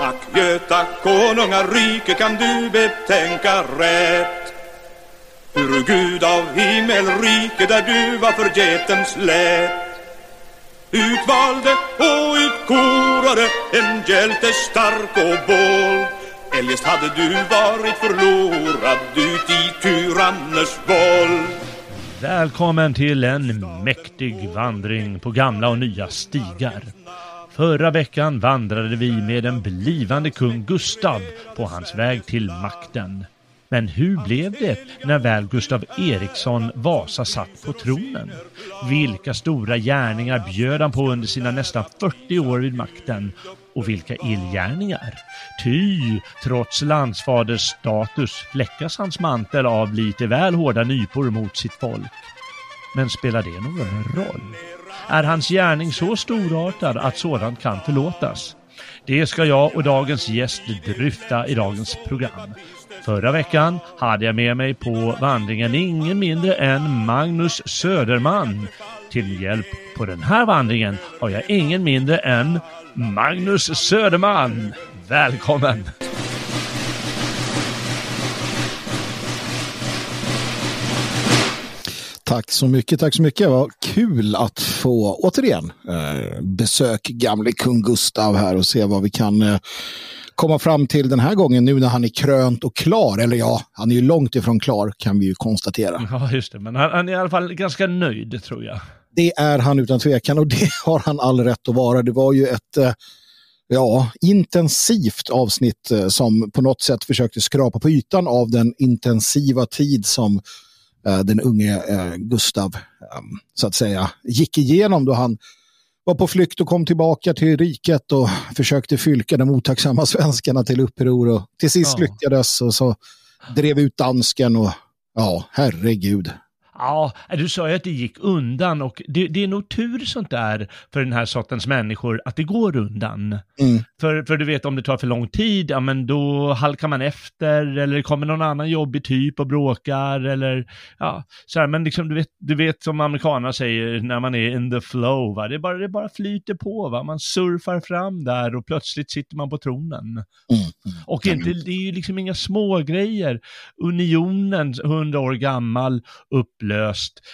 Ack Göta konungarike kan du betänka rätt. Ur Gud av himmelrike där du var förgetens lät Utvalde och utkorade en hjälte stark och bold. Eljest hade du varit förlorad ut i tyranners våld. Välkommen till en mäktig vandring på gamla och nya stigar. Förra veckan vandrade vi med den blivande kung Gustav på hans väg till makten. Men hur blev det när väl Gustav Eriksson Vasa satt på tronen? Vilka stora gärningar bjöd han på under sina nästan 40 år vid makten? Och vilka illgärningar? Ty, trots landsfaders status fläckas hans mantel av lite väl hårda nypor mot sitt folk. Men spelar det någon roll? Är hans gärning så storartad att sådant kan förlåtas? Det ska jag och dagens gäst dryfta i dagens program. Förra veckan hade jag med mig på vandringen ingen mindre än Magnus Söderman. Till hjälp på den här vandringen har jag ingen mindre än Magnus Söderman. Välkommen! Tack så mycket, tack så mycket. Vad kul att få återigen eh, besök gamle kung Gustav här och se vad vi kan eh, komma fram till den här gången nu när han är krönt och klar. Eller ja, han är ju långt ifrån klar kan vi ju konstatera. Ja, just det. Men han, han är i alla fall ganska nöjd tror jag. Det är han utan tvekan och det har han all rätt att vara. Det var ju ett eh, ja, intensivt avsnitt som på något sätt försökte skrapa på ytan av den intensiva tid som den unge eh, Gustav ehm, så att säga gick igenom då han var på flykt och kom tillbaka till riket och försökte fylka de otacksamma svenskarna till uppror och till sist Ja. lyckades och så drev ut dansken och ja, herregud. Ja, du sa ju att det gick undan och det, det är nog tur sånt där för den här sortens människor att det går undan. Mm. För, för du vet om det tar för lång tid, ja men då halkar man efter eller kommer någon annan jobbig typ och bråkar eller ja, så här, men liksom du vet, du vet som amerikanerna säger när man är in the flow, va? Det, bara, det bara flyter på, va? man surfar fram där och plötsligt sitter man på tronen. Mm. Och inte, det är ju liksom inga små grejer. Unionen, 100 år gammal, upplöst.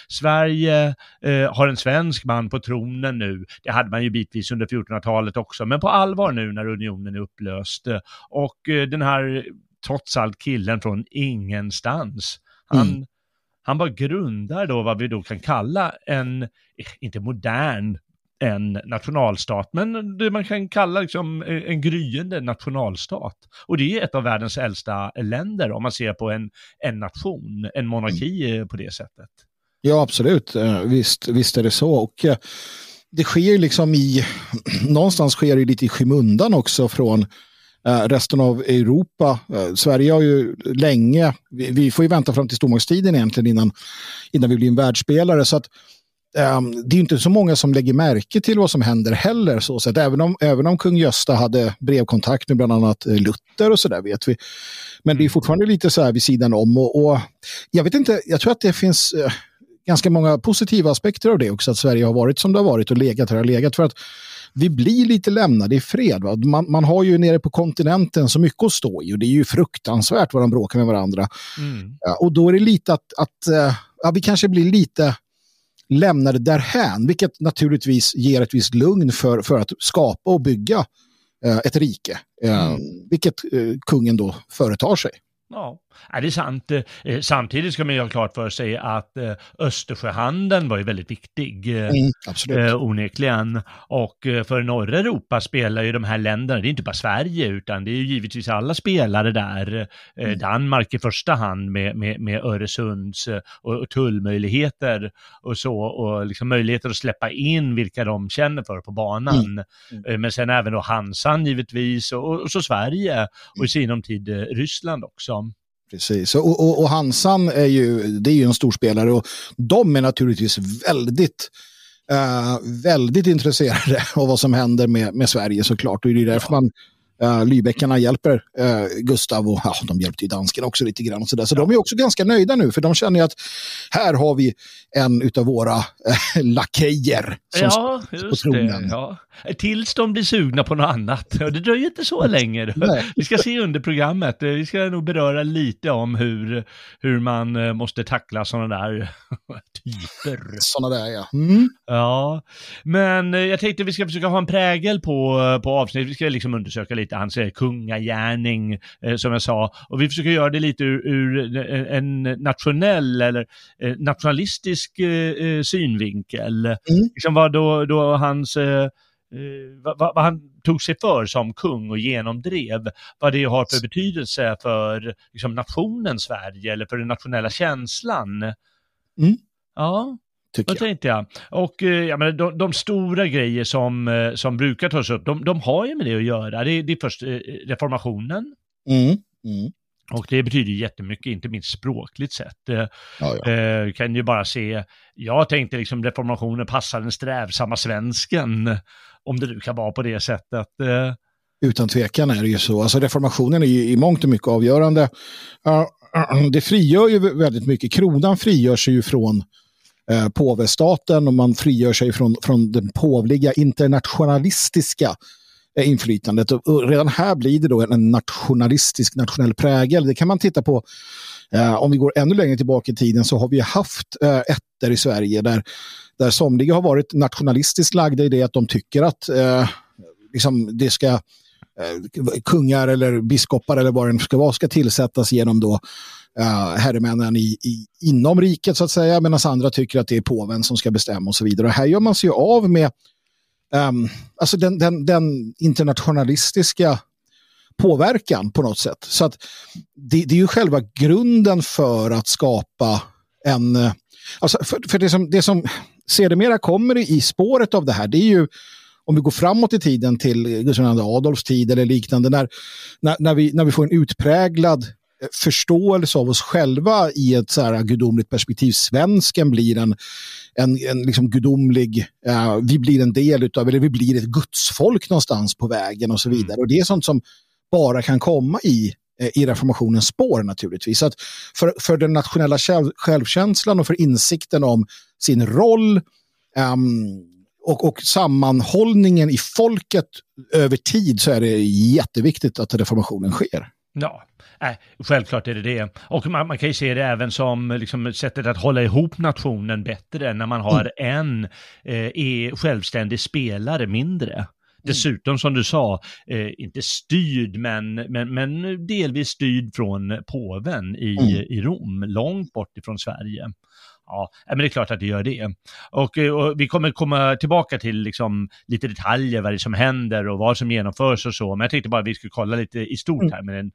Sverige eh, har en svensk man på tronen nu. Det hade man ju bitvis under 1400-talet också, men på allvar nu när unionen är upplöst. Och eh, den här, trots allt, killen från ingenstans, han, Mm. han bara grundar då vad vi då kan kalla en, eh, inte modern, en nationalstat, men det man kan kalla liksom eh, en gryende nationalstat. Och det är ett av världens äldsta länder om man ser på en, en nation, en monarki eh, på det sättet. Ja, absolut. Eh, Visst, visst är det så. Och det sker liksom i, någonstans sker det lite i skymundan också från resten av Europa. Sverige har ju länge, vi, vi får ju vänta fram till stormaktstiden egentligen innan, innan vi blir en världsspelare. Så att ehm, det är inte så många som lägger märke till vad som händer heller. Så att även, om, även om kung Gösta hade brevkontakt med bland annat eh, Luther och så där vet vi. Men det är fortfarande lite så här vid sidan om. Och, och jag vet inte, jag tror att det finns eh, ganska många positiva aspekter av det också, att Sverige har varit som det har varit och legat här och legat. För att vi blir lite lämnade i fred. Va? Man, man har ju nere på kontinenten så mycket att stå i och det är ju fruktansvärt vad de bråkar med varandra. Mm. Ja, och då är det lite att, att eh, ja, vi kanske blir lite lämnade därhän, vilket naturligtvis ger ett visst lugn för, för att skapa och bygga eh, ett rike, eh, vilket eh, kungen då företar sig. Ja, Ja, det är sant. Eh, samtidigt ska man ju ha klart för sig att eh, Östersjöhandeln var ju väldigt viktig, eh, Mm, absolut. onekligen. Och för norra Europa spelar ju de här länderna, det är inte bara Sverige, utan det är ju givetvis alla spelare där. Mm. Danmark i första hand med, med, med Öresunds och, och tullmöjligheter och så, och liksom möjligheter att släppa in vilka de känner för på banan. Mm. Men sen även då Hansan givetvis, och, och så Sverige, och i sinom tid Ryssland också. Precis, och, och, och Hansan är ju, det är ju en stor spelare och de är naturligtvis väldigt, uh, väldigt intresserade av vad som händer med, med Sverige såklart. Och det är därför man Uh, Lybäckarna hjälper uh, Gustav och ja, de hjälpte ju dansken också lite grann. Och så där. så ja. de är också ganska nöjda nu för de känner att här har vi en av våra uh, lakejer som ja, just på tronen. Det, ja. Tills de blir sugna på något annat. Det dröjer inte så länge. vi ska se under programmet. Vi ska nog beröra lite om hur, hur man måste tackla sådana där typer. Sådana där ja. Mm. Ja, men jag tänkte vi ska försöka ha en prägel på, på avsnittet. Vi ska liksom undersöka lite hans kungagärning, eh, som jag sa. Och vi försöker göra det lite ur, ur en nationell eller eh, nationalistisk eh, synvinkel. Mm. Liksom vad då, då hans vad, vad, han tog sig för som kung och genomdrev, vad det har för betydelse för liksom, nationen Sverige eller för den nationella känslan. Mm. Ja, det tänkte jag. Och jag menar, de, de, stora grejer som, som brukar tas upp, de, de har ju med det att göra. Det, det är först reformationen. Mm. Mm. Och det betyder jättemycket, inte minst språkligt sett. Ja, ja. Eh, kan ju bara se, jag tänkte liksom reformationen passar den strävsamma svensken, om det nu kan vara på det sättet. Eh. Utan tvekan är det ju så. Alltså reformationen är ju i mångt och mycket avgörande. Uh, det frigör ju väldigt mycket. Kronan frigör sig ju från eh, påvestaten och man frigör sig från, från den påvliga internationalistiska eh, inflytandet. Och, redan här blir det då en nationalistisk nationell prägel. Det kan man titta på eh, om vi går ännu längre tillbaka i tiden så har vi haft eh, ätter i Sverige där, där somliga har varit nationalistiskt lagda i det att de tycker att eh, liksom det ska eh, Eh, kungar eller biskopar eller vad det ska vara ska tillsättas genom då uh, herremännen i, i, inom riket så att säga, medan andra tycker att det är påven som ska bestämma och så vidare. Och här gör man sig av med um, alltså den, den, den, internationalistiska påverkan på något sätt. Så att det, det är ju själva grunden för att skapa en... Eh, alltså för, för det som, det som sedermera kommer i spåret av det här, det är ju om vi går framåt i tiden till Gustav II Adolfs tid eller liknande, när, när, när, vi, när vi får en utpräglad förståelse av oss själva i ett så här gudomligt perspektiv. Svensken blir en, en, en liksom gudomlig, uh, vi blir en del utav, eller vi blir ett gudsfolk någonstans på vägen och så vidare. Mm. Och det är sånt som bara kan komma i eh, i reformationens spår naturligtvis. Så att för, för den nationella själv, självkänslan och för insikten om sin roll um, och, och sammanhållningen i folket över tid så är det jätteviktigt att reformationen sker. Ja, äh, självklart är det det. Och man, man, kan ju se det även som liksom, sättet att hålla ihop nationen bättre när man har mm. en eh, självständig spelare mindre. Dessutom som du sa, eh, inte styrd men, men, men delvis styrd från påven i, mm. i Rom, långt bort ifrån Sverige. Ja, men det är klart att det gör det. Och, eh, och, vi kommer komma tillbaka till liksom lite detaljer, vad det är som händer och vad som genomförs och så. Men jag tänkte bara att vi skulle kolla lite i stort här med den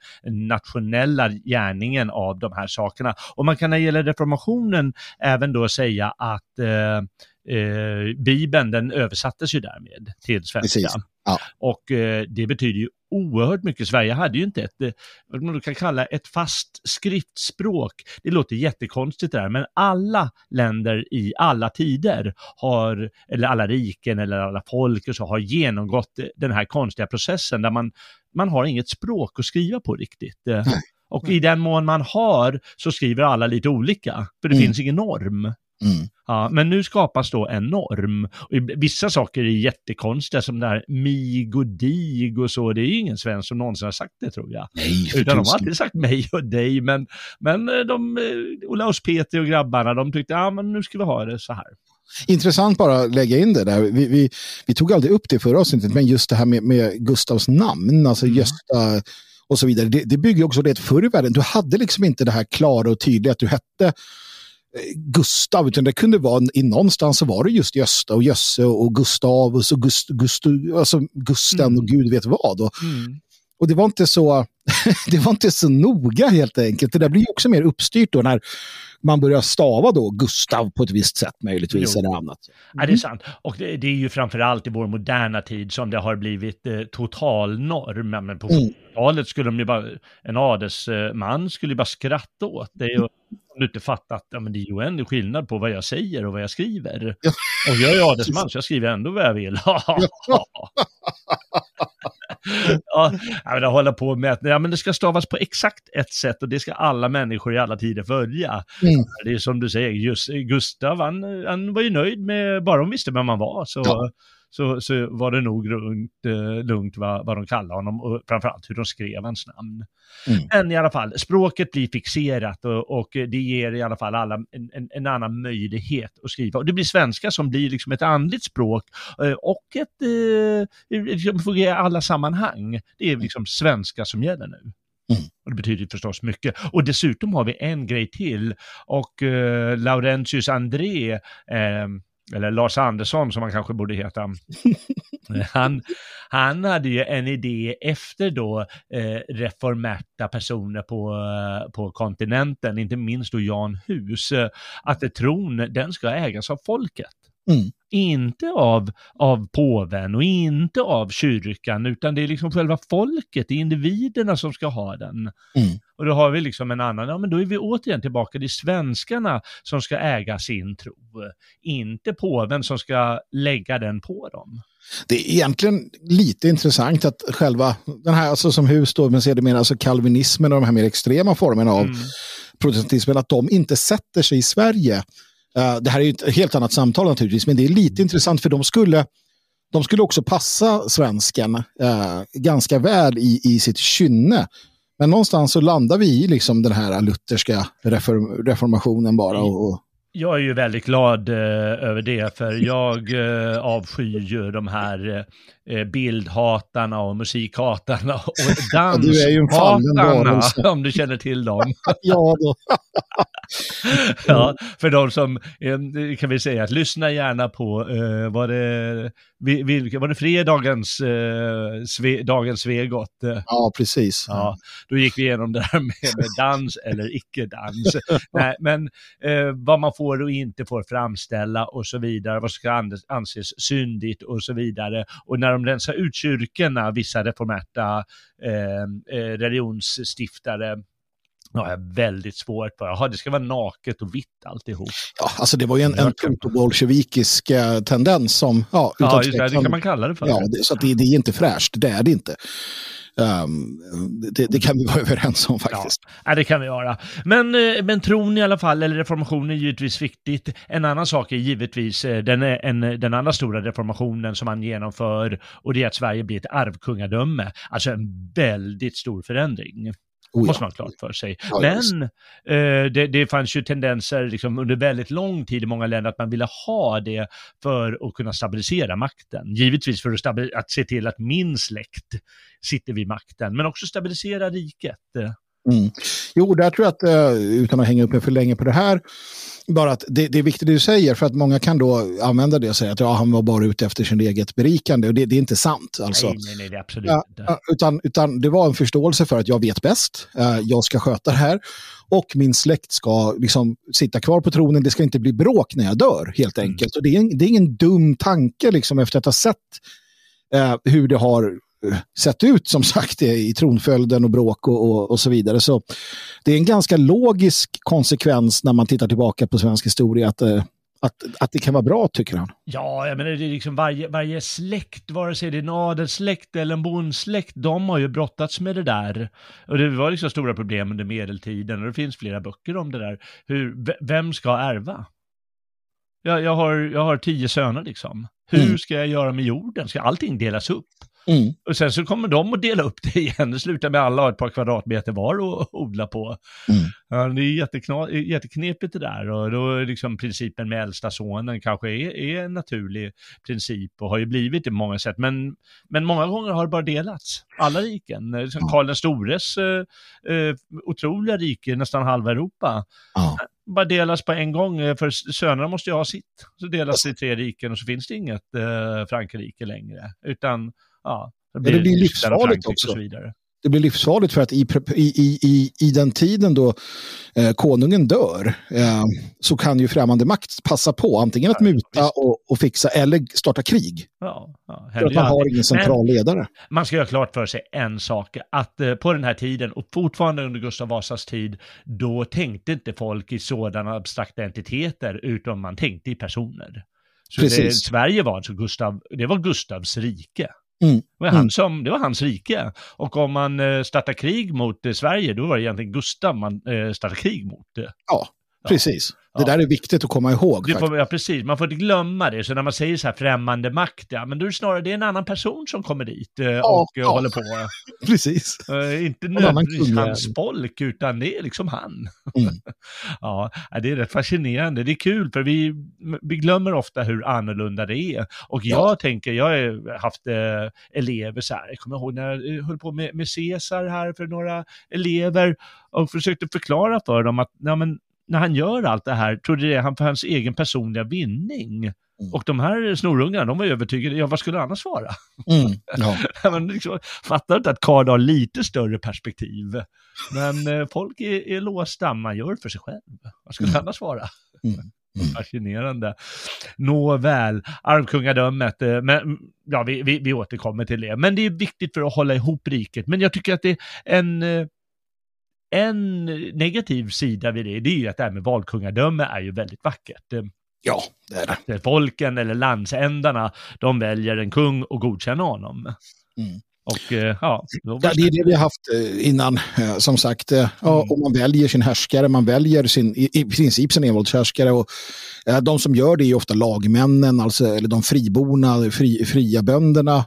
nationella gärningen av de här sakerna. Och man kan när det gäller reformationen även då säga att eh, Eh, Bibeln den översattes ju därmed till svenska. Ja. Och eh, det betyder ju oerhört mycket. Sverige hade ju inte ett, eh, vad man kan kalla ett fast skriftspråk. Det låter jättekonstigt där, men alla länder i alla tider har, eller alla riken eller alla folk och så, har genomgått den här konstiga processen där man, man har inget språk att skriva på riktigt. Nej. Och i den mån man har så skriver alla lite olika, för det mm. finns ingen norm. Mm. Ja, men nu skapas då en norm. Och vissa saker är jättekonstiga som det här mig och dig och så. Det är ju ingen svensk som någonsin har sagt det tror jag. Nej, Utan de har alltid sagt mig och dig. Men, men eh, de, eh, Olaus Peter och grabbarna, de tyckte ja men nu ska vi ha det så här. Intressant bara att lägga in det där. Vi, vi, vi tog aldrig upp det förra avsnittet, men just det här med, med Gustavs namn, alltså mm. Gösta och så vidare. Det, det bygger också det förr i världen. Du hade liksom inte det här klara och tydliga att du hette Gustav, utan det kunde vara i någonstans så var det just Gösta och Jösse och Gustav och Gust, Gust, alltså Gusten Mm. och gud vet vad. Och, Mm. och det var inte så det var inte så noga helt enkelt. Det där blir ju också mer uppstyrt då när man börjar stava då Gustav på ett visst sätt möjligtvis Jo. eller annat. Ja, det är sant. Och det, det är ju framförallt i vår moderna tid som det har blivit eh, totalnorm. Men på Mm. 40-talet skulle de ju bara, en adelsman skulle ju bara skratta åt det. Och om du inte fattat, ja men det är ju en skillnad på vad jag säger och vad jag skriver. Ja. Och jag är adelsman så jag skriver ändå vad jag vill. ja, men det håller på med att ja, men det ska stavas på exakt ett sätt och det ska alla människor i alla tider följa. Mm. Det är som du säger, just Gustav, han, han var ju nöjd med, bara de visste vem man var, så, Ja. Så, så var det nog lugnt, eh, lugnt vad, vad de kallade honom och framförallt hur de skrev hans namn. Mm. Men i alla fall, språket blir fixerat och, och det ger i alla fall alla en, en, en annan möjlighet att skriva. Och det blir svenska som blir liksom ett andligt språk eh, och ett, eh, liksom fungerar i alla sammanhang. Det är liksom svenska som gäller nu. Mm. Och det betyder förstås mycket. Och dessutom har vi en grej till. Och eh, Laurentius André, eh, eller Lars Andersson som han kanske borde heta, han, han hade ju en idé efter då eh, reformerta personer på, eh, på kontinenten, inte minst då Jan Hus, att tron den ska ägas av folket. Mm. Inte av, av påven och inte av kyrkan, utan det är liksom själva folket, det är individerna som ska ha den. Mm. Och då har vi liksom en annan, ja men då är vi återigen tillbaka till svenskarna som ska äga sin tro. Inte påven som ska lägga den på dem. Det är egentligen lite intressant att själva den här, alltså som hus då, men sedermera alltså kalvinismen och de här mer extrema formerna av Mm. protestantismen, att de inte sätter sig i Sverige. Eh, det här är ju ett helt annat samtal naturligtvis, men det är lite intressant för de skulle, de skulle också passa svensken eh, ganska väl i, i sitt kynne. Men någonstans så landar vi i liksom den här lutherska reform, reformationen bara. Och, och, Jag är ju väldigt glad eh, över det, för jag eh, avskyr ju de här eh, bildhatarna och musikhatarna och du är ju en fallen danshatarna, om du känner till dem. ja, då. ja, för de som, eh, kan vi säga, att lyssna gärna på, eh, var det, vi- var det fredagens, eh, sve, dagens Svegot? Eh, ja, precis. Ja, då gick vi igenom det här med, med dans eller icke-dans. Nej, men eh, vad man får och inte får framställa och så vidare, vad ska an- anses syndigt och så vidare. Och när de rensar ut kyrkorna, vissa reformerta eh, eh, religionsstiftare, Ja, jag är väldigt svårt på. Jaha, det ska vara naket och vitt alltihop. Ja, alltså det var ju en, en protobolsjevikisk eh, tendens som, ja, utan Ja, just det, det kan man kalla det för. Ja, det, så det, det är inte fräscht, det är det inte. Ehm, det, det kan vi vara överens om faktiskt. Ja, det kan vi göra. Men, eh, men tron i alla fall, eller reformationen är givetvis viktigt. En annan sak är givetvis eh, den, är en, den andra stora reformationen som man genomför och det är att Sverige blir ett arvkungadöme. Alltså en väldigt stor förändring. Oh, måste ja. man ha klart för sig. Ja, Men eh, det, det fanns ju tendenser liksom, under väldigt lång tid i många länder att man ville ha det för att kunna stabilisera makten. Givetvis för att, att se till att min släkt sitter vid makten, men också stabilisera riket. Mm. Jo, där tror jag att, eh, utan att hänga upp mig för länge på det här, bara att det, det är viktigt det du säger, för att många kan då använda det och säga att ja, han var bara ute efter sin eget berikande, och det, det är inte sant. Alltså. Nej, nej, nej, det är absolut Ja, inte. utan, utan det var en förståelse för att jag vet bäst, eh, jag ska sköta det här och min släkt ska liksom sitta kvar på tronen, det ska inte bli bråk när jag dör helt Mm. enkelt. Och det, är en, det är ingen dum tanke liksom, efter att ha sett eh, hur det har sett ut som sagt i tronföljden och bråk och, och, och så vidare. Så det är en ganska logisk konsekvens när man tittar tillbaka på svensk historia att, eh, att, att det kan vara bra tycker han. Ja, jag menar det är liksom varje, varje släkt, vare sig det är en adelssläkt eller en bondsläkt, de har ju brottats med det där. Och det var liksom stora problem under medeltiden och det finns flera böcker om det där. Hur, vem ska ärva? Jag, jag, har, jag har tio söner liksom. Hur Mm. ska jag göra med jorden? Ska allting delas upp? Mm. Och sen så kommer de att dela upp det igen. Det slutar med alla har ett par kvadratmeter var att odla på. Mm. Ja, det är jättekna- jätteknepigt det där och då är liksom principen med äldsta sonen kanske är, är en naturlig princip och har ju blivit det på många sätt. Men, men många gånger har det bara delats. Alla riken. Som Ja. Karl den stores eh, eh, otroliga rike, nästan halva Europa, Ja. bara delas på en gång, eh, för sönerna måste ju ha sitt. Så delas det i tre riken och så finns det inget eh, Frankrike längre, utan ja, det det blir Tyskland och livsfarligt också. Det blir livsfarligt för att i, i, i, i, den tiden då eh, konungen dör eh, så kan ju främmande makt passa på antingen att muta och, och fixa eller starta krig. Ja, ja, För att man har ingen central ledare. man ska göra klart för sig en sak, att eh, på den här tiden, och fortfarande under Gustav Vasas tid, då tänkte inte folk i sådana abstrakta entiteter, utan man tänkte i personer. Så det. Sverige var alltså Gustav, det var Gustavs rike. Mm, Det, var han mm. som, det var hans rike. Och om man eh, startar krig mot eh, Sverige, då var det egentligen Gustav man eh, startade krig mot. eh. Ja, precis. Det Ja. där är viktigt att komma ihåg. Får, ja, precis. Man får inte glömma det. Så när man säger så här främmande makt, ja, men då är det snarare det är en annan person som kommer dit eh, och eh, ja. håller på. Precis. Eh, inte nödvändigtvis hans ja. folk, utan det är liksom han. Mm. ja, det är rätt fascinerande. Det är kul, för vi, vi glömmer ofta hur annorlunda det är. Och jag Ja. tänker, jag har haft elever så här, jag kommer ihåg när jag höll på med, med Caesar här för några elever och försökte förklara för dem att ja, men, när han gör allt det här, trodde det är han för hans egen personliga vinning. Mm. Och de här snorungarna, de var övertygade, ja vad skulle det annars vara? Mm. Ja. Men liksom, fattar inte att Karl har lite större perspektiv. Men eh, folk är, är låsta, man gör för sig själv. Vad skulle Mm. annars vara? Mm. Mm. Fascinerande. Nåväl, arvkungadömet, eh, men ja, vi, vi, vi återkommer till det. Men det är viktigt för att hålla ihop riket. Men jag tycker att det är en, eh, en negativ sida vid det, det är ju att det här med valkungadöme är ju väldigt vackert. Ja, det är det. det Folken eller landsändarna, de väljer en kung och godkänner honom. Mm. Och eh, ja, Ja, det är det vi har haft eh, innan, eh, som sagt. Ja, Mm. och man väljer sin härskare, man väljer sin, i, princip sin envåldshärskare. Och, de som gör det är ofta lagmännen, alltså, eller de friborna, fri, fria bönderna.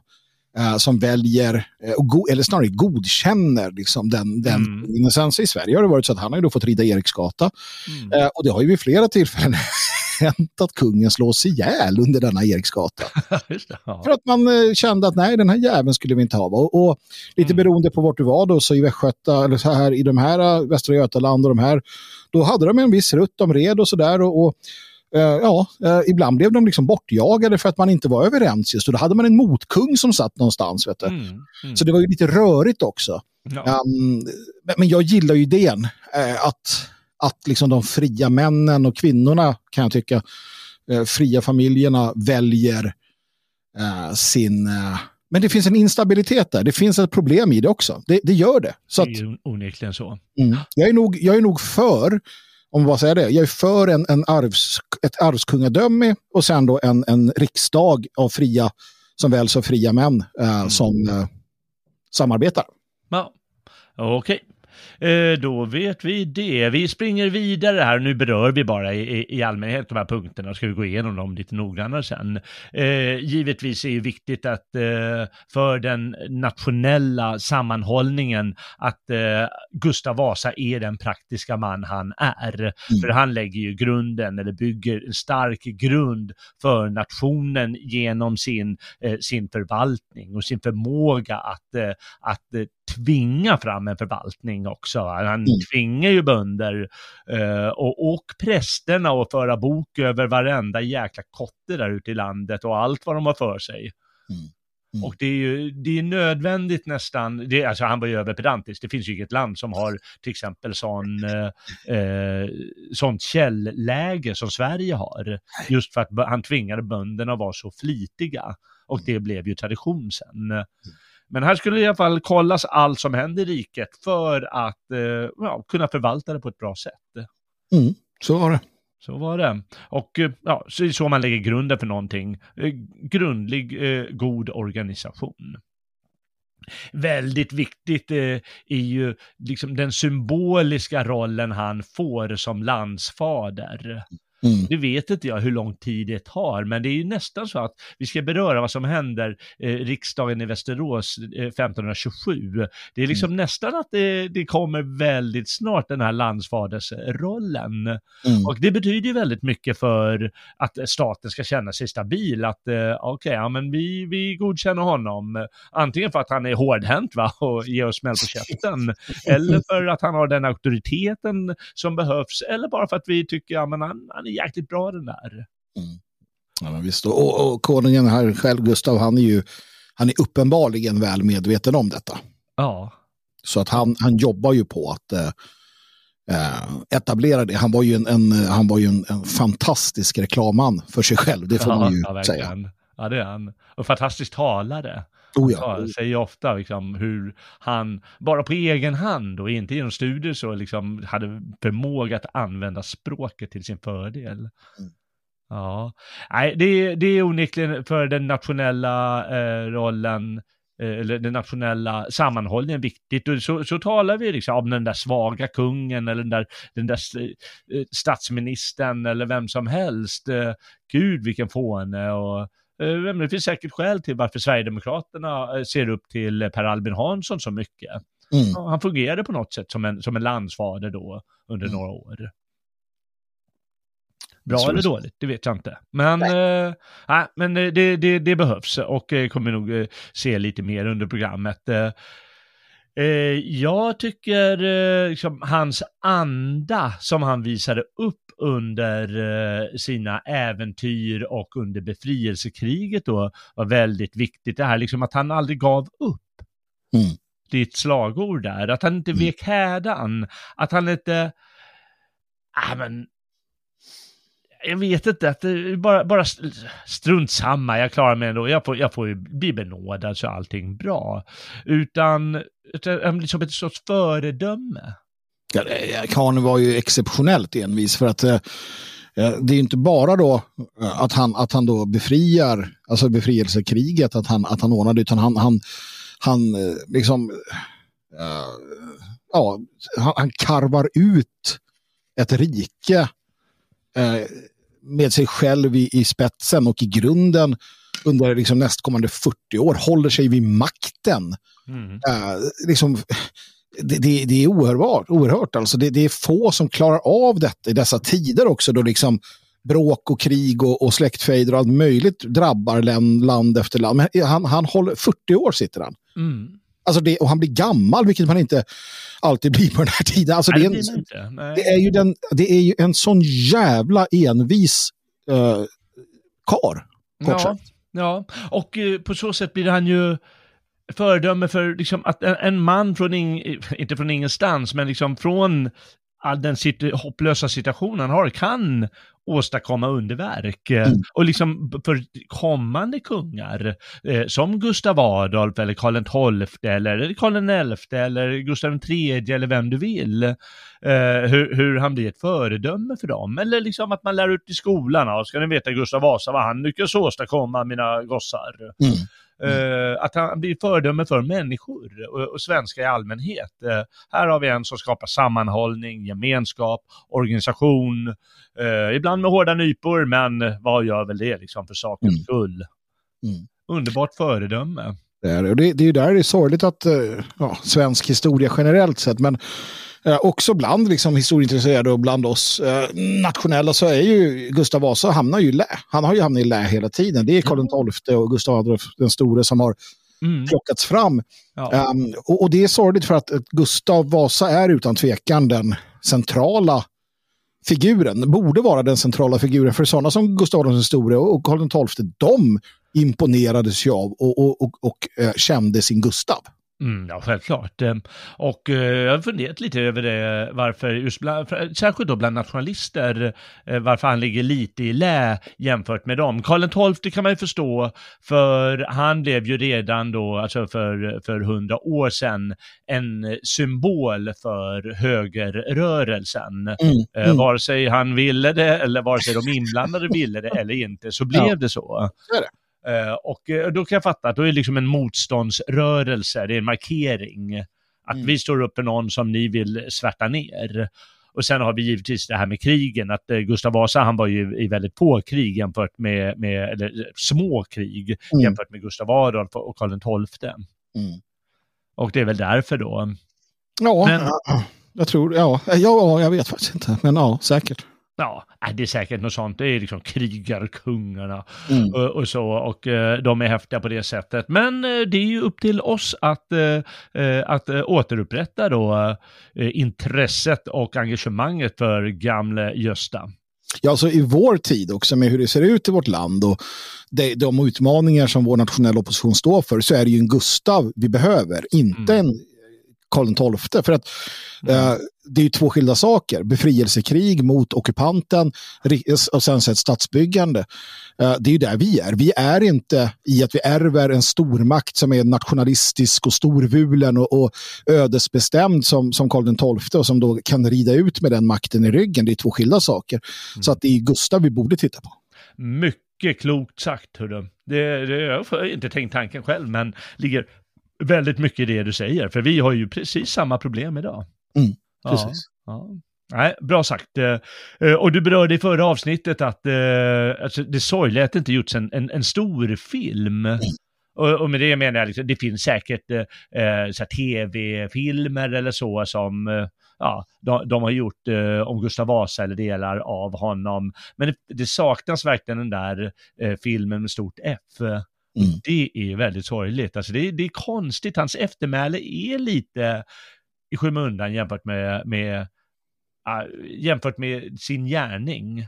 Eh, som väljer, go, eller snarare godkänner liksom, den, den Mm. Sen i Sverige har det varit så att han har ju fått rida Eriksgata. Mm. Eh, och det har ju vid flera tillfällen hänt att kungen slås ihjäl under denna Eriksgata. Ja. För att man kände att nej, den här jäveln skulle vi inte ha. Och, och lite Mm. beroende på vart du var då, så i Västgöta, eller så här i de här Västra Götaland och de här, då hade de en viss rutt, de red och sådär. Och, och ja, eh, ibland blev de liksom bortjagade för att man inte var överens just. Och då hade man en motkung som satt någonstans. Vet. Mm. Mm. Så det var ju lite rörigt också. Ja. Um, men- jag gillar ju idén eh, att, att liksom de fria männen och kvinnorna kan jag tycka, eh, fria familjerna väljer eh, sin... Eh, men det finns en instabilitet där. Det finns ett problem i det också. Det, det gör det. Så att, det är ju onekligen så. mm, jag, är nog, jag är nog för, om vad säger det, jag är för en, en arvs, ett arvskungadöme och sen då en, en riksdag av fria, som väl så fria män eh, som eh, samarbetar. Ja, okej. Eh, då vet vi det. Vi springer vidare här. Nu berör vi bara i, i, allmänhet de här punkterna. Ska vi gå igenom dem lite noggrannare sen. Eh, givetvis är det viktigt att eh, för den nationella sammanhållningen att Gustav Vasa är den praktiska man han är. För han lägger ju grunden eller bygger en stark grund för nationen genom sin, sin förvaltning och sin förmåga att, att tvinga fram en förvaltning också. Han Mm. tvingar ju bönder eh, och, och prästerna att föra bok över varenda jäkla kotte där ute i landet och allt vad de har för sig. Mm. Mm. Och det är ju det är nödvändigt nästan, det, alltså han var ju överpedantisk, det finns ju inget land som har till exempel sån, eh, eh, sånt källläge som Sverige har. Just för att han tvingade bönderna att vara så flitiga. Och det blev ju tradition sen. Men här skulle i alla fall kollas allt som händer i riket för att eh, ja, kunna förvalta det på ett bra sätt. Mm, så var det. Så var det. Och eh, ja, så är så man lägger grunden för någonting. Eh, Grundlig, eh, god organisation. Väldigt viktigt eh, är ju liksom den symboliska rollen han får som landsfader. Mm. Nu vet inte jag hur lång tid det tar, men det är ju nästan så att vi ska beröra vad som händer eh, riksdagen i Västerås eh, 1527. Det är liksom mm. nästan att det, det, kommer väldigt snart den här landsfadersrollen. Mm. Och det betyder ju väldigt mycket för att staten ska känna sig stabil, att eh, okej, okay, ja men vi, vi godkänner honom, antingen för att han är hårdhänt va, och ger oss smäll på käften, eller för att han har den auktoriteten som behövs, eller bara för att vi tycker, ja men han, han är jäkligt bra den där. Mm. Ja, men visst. Och, och konungen här själv, Gustav, han är ju han är uppenbarligen väl medveten om detta. Ja. Så att han, han jobbar ju på att eh, eh etablera det. Han var ju en, en han var ju en, en, fantastisk reklamman för sig själv, det får ja, man ju ja, säga. Ja, det är han. Och fantastisk talare. Oh ja. Säger ofta liksom hur han, bara på egen hand och inte genom studier så, liksom hade förmåga att använda språket till sin fördel. Mm. Ja, nej, det, det är onekligen för den nationella eh, rollen eh, eller den nationella sammanhållningen viktigt. Och så, så talar vi liksom om den där svaga kungen eller den där, den där eh, statsministern eller vem som helst. Eh, Gud vilken fåne och det finns säkert skäl till varför Sverigedemokraterna eh, ser upp till Per Albin Hansson så mycket. Mm. Han fungerade på något sätt som en, som en landsfader då under mm. några år. Bra eller dåligt, det vet jag inte. Men, nej. Äh, men det, det, det, behövs och kommer nog se lite mer under programmet. Eh, jag tycker eh, liksom, hans anda som han visade upp under eh, sina äventyr och under befrielsekriget då var väldigt viktigt. Det här liksom att han aldrig gav upp. Mm. Ett slagord där, att han inte mm. vek hädan, att han inte, ah, men jag vet inte, att det bara, bara strunt samma, jag klarar mig ändå, jag får, jag får ju bli benådad så allting bra. Utan liksom ett sorts föredöme. Ja, Kahn var ju exceptionellt envis för att eh, eh det är inte bara då eh, att han, att han då befriar, alltså befrielsekriget, att han, att han ordnade, utan han, han, han eh, liksom, eh, ja, han, han, karvar ut ett rike med sig själv i, i spetsen och i grunden under liksom nästkommande 40 år håller sig vid makten. Mm. Uh, liksom, det, det, det, är oerhört. oerhört alltså. det, det, är få som klarar av detta i dessa tider också då liksom bråk och krig och, och släktfejder och allt möjligt drabbar land, land efter land. Men han, han håller, 40 år sitter han. Mm. Alltså det, och han blir gammal, vilket man inte alltid blir på den här tiden. Alltså det, är en, det, är ju den, det är ju en sån jävla envis uh, kar. Ja, ja, och uh, på så sätt blir han ju föredöme för liksom att en, en man från, ing, inte från ingenstans, men liksom från all den sit hopplösa situationen han har, kan åstadkomma underverk. Mm. Och liksom för kommande kungar, eh, som Gustav Adolf eller Karl XII eller Karl XI eller Gustav III eller vem du vill, eh, hur, hur, han blir ett föredöme för dem. Eller liksom att man lär ut i skolan, ja, ska ni veta Gustav Vasa vad han lyckas åstadkomma, mina gossar. Mm. Mm. att han blir föredöme för människor och, och svenskar i allmänhet. Uh, här har vi en som skapar sammanhållning, gemenskap, organisation, uh, ibland med hårda nypor, men vad gör väl det liksom för sakens mm. skull? Mm. Underbart föredöme. Det är, det, det är ju där det är sorgligt att ja, svensk historia generellt sett, men Eh, också bland liksom, historieintresserade och bland oss eh, nationella så är ju Gustav Vasa hamnar ju i lä. Han har ju hamnat i lä hela tiden. Det är Karl XII och Gustav Adolf den store som har mm. plockats fram. Ja. Um, och, och, det är sorgligt för att, att Gustav Vasa är utan tvekan den centrala figuren, borde vara den centrala figuren för sådana som Gustav Adolf den store och Karl XII, de imponerades ju av och, och, och, och eh, kände sin Gustav. Mm, ja, självklart. Ehm, och eh, jag har funderat lite över det, varför, just bland, särskilt då bland nationalister, eh, varför han ligger lite i lä jämfört med dem. Karl XII kan man ju förstå, för han blev ju redan då, alltså för, för hundra år sedan, en symbol för högerrörelsen. Mm, eh, mm. Vare sig han ville det, eller vare sig de inblandade ville det eller inte, så blev ja. det så. Det är det. Uh, och uh, då kan jag fatta att då är det liksom en motståndsrörelse, det är en markering. Att mm. vi står upp för någon som ni vill svärta ner. och sen har vi givetvis det här med krigen, att eh, Gustav Vasa han var ju i väldigt få krig jämfört med, med eller eh, små krig Mm. jämfört med Gustav Adolf och Karl XII. Mm. Och det är väl därför då. Ja, Men- ja, jag tror, ja, ja, jag vet faktiskt inte, men ja, säkert. Ja, nej, det är säkert något sånt. Det är liksom krigarkungarna Mm. och, och så. Och eh, de är häftiga på det sättet. Men eh, det är ju upp till oss att, eh, att återupprätta då intresset och engagemanget för gamle Gösta. Ja, alltså i vår tid också med hur det ser ut i vårt land och de, de utmaningar som vår nationella opposition står för så är det ju en Gustav vi behöver, inte en Karl XII. För att eh, det är ju två skilda saker. Befrielsekrig mot ockupanten och sen ett statsbyggande. Eh, det är ju där vi är. Vi är inte i att vi ärver en stormakt som är nationalistisk och storvulen och, och ödesbestämd som, som Karl XII och som då kan rida ut med den makten i ryggen. Det är två skilda saker. Så att det är Gustav vi borde titta på. Mycket klokt sagt, hörru. Det, det, jag har inte tänkt tanken själv, men ligger väldigt mycket i det du säger. För vi har ju precis samma problem idag. Mm, precis. Ja. Nej, bra sagt. Eh, eh, Och du berörde i förra avsnittet att eh, alltså det sorgliga att det inte gjorts en, en, en stor film. Och, och med det menar jag, liksom, det finns säkert eh, tv-filmer eller så som eh, ja, de, de har gjort eh, om Gustav Vasa eller delar av honom. Men det, det saknas verkligen den där filmen med stort F. Mm. Det är väldigt sorgligt. Alltså det, det är konstigt, hans eftermäle är lite i skymundan jämfört med, med, ah, jämfört med sin gärning.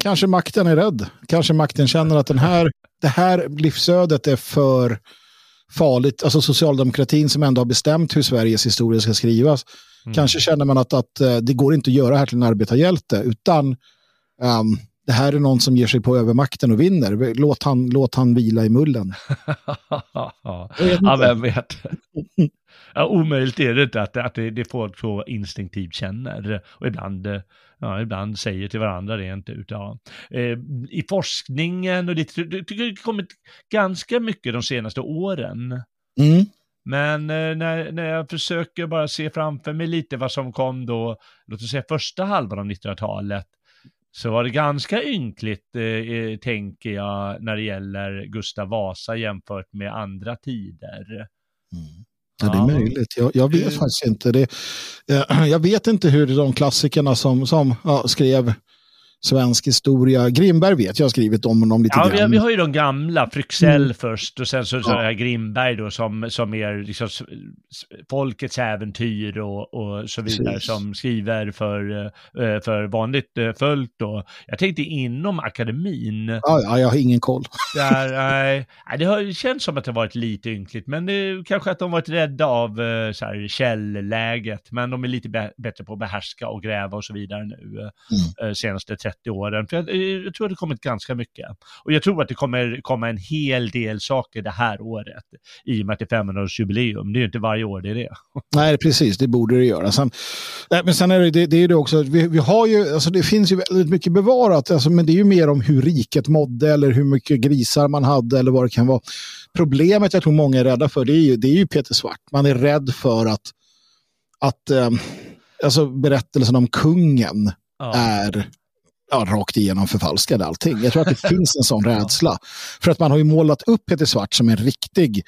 Kanske makten är rädd. Kanske makten känner att den här, det här livsödet är för farligt. Alltså socialdemokratin som ändå har bestämt hur Sveriges historia ska skrivas. Mm. Kanske känner man att, att eh, det går inte att göra här till en arbetarhjälte utan ehm, det här är någon som ger sig på övermakten och vinner. Låt han, låt han vila i mullen. ja, vem vet. Ja, omöjligt är det inte att, att det, det folk så instinktivt känner och ibland, ja, ibland säger till varandra rent ut. Ja. Eh, I forskningen och det, det tycker jag det kommit ganska mycket de senaste åren. Mm. Men eh, när, när jag försöker bara se framför mig lite vad som kom då, låt oss säga första halvan av 1900-talet, så var det ganska ynkligt, eh, eh, tänker jag, när det gäller Gustav Vasa jämfört med andra tider. Ja, det är möjligt. Jag, jag vet Det- faktiskt inte. Det, eh, jag vet inte hur de klassikerna som, som ja, skrev svensk historia, Grimberg vet jag har skrivit om honom lite Ja, grann. vi har ju de gamla, Fryxell Mm. först och sen så, så Ja. Grimberg då som, som är liksom folkets äventyr och, och så vidare Precis. som skriver för, eh, för vanligt eh, följt då. Jag tänkte inom akademin, Ja, ja, jag har ingen koll. där, nej, det har känts som att det varit lite ynkligt, men det kanske att de varit rädda av eh, så här, källläget, men de är lite bä- bättre på att behärska och gräva och så vidare nu, eh, senaste 30 åren. För jag, eh, jag tror att det kommit ganska mycket. Och jag tror att det kommer komma en hel del saker det här året, i och med att det är 500-årsjubileum. Det är ju inte varje år det är det. Nej, precis, det borde det göra. Sen, nej, men sen är det, det, det är det också, vi, vi har ju, alltså det finns ju väldigt mycket bevarat, alltså, men det är ju mer om hur riket mådde eller hur mycket grisar man hade eller vad det kan vara. Problemet jag tror många är rädda för, det är ju, det är ju Peter Svart. Man är rädd för att, att eh, alltså berättelsen om kungen Ja. är ja, rakt igenom förfalskad allting. Jag tror att det finns en sån rädsla. För att man har ju målat upp Peter Svart som en riktig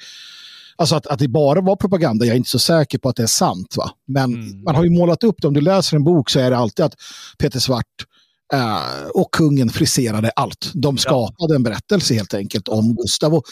Alltså att, att det bara var propaganda, jag är inte så säker på att det är sant. Va? Men Mm. man har ju målat upp det, om du läser en bok så är det alltid att Peter Svart eh, och kungen friserade allt. De skapade en berättelse helt enkelt om Gustav. Och,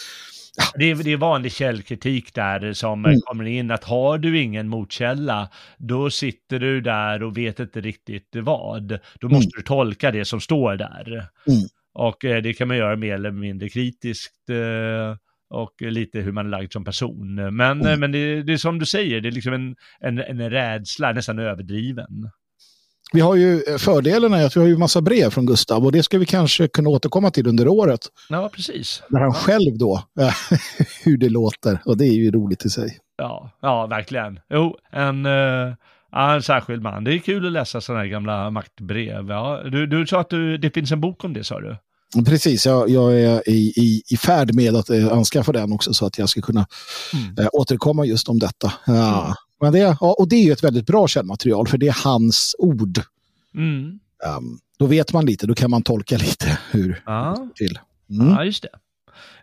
Det är, det är vanlig källkritik där som Mm. kommer in att har du ingen motkälla, då sitter du där och vet inte riktigt vad. Då måste du tolka det som står där. Mm. Och eh, det kan man göra mer eller mindre kritiskt eh, och lite hur man är lagd som person. Men, eh, men det, det är som du säger, det är liksom en, en, en rädsla, nästan överdriven. Vi har ju eh, fördelen är att vi har ju massa brev från Gustav och det ska vi kanske kunna återkomma till under året. Ja, precis. När han själv då, eh, hur det låter. Och det är ju roligt i sig. Ja, ja verkligen. Jo, en, ja, en särskild man. Det är kul att läsa sådana här gamla maktbrev. Ja, du, du sa att du, det finns en bok om det, sa du? Precis, jag, jag är i, i, i färd med att anskaffa den också så att jag ska kunna Mm. eh, återkomma just om detta. Ja, Men det, ja, och det är ju ett väldigt bra källmaterial för det är hans ord. Mm. Um, då vet man lite, då kan man tolka lite hur Ja. till. Mm. Ja, just det.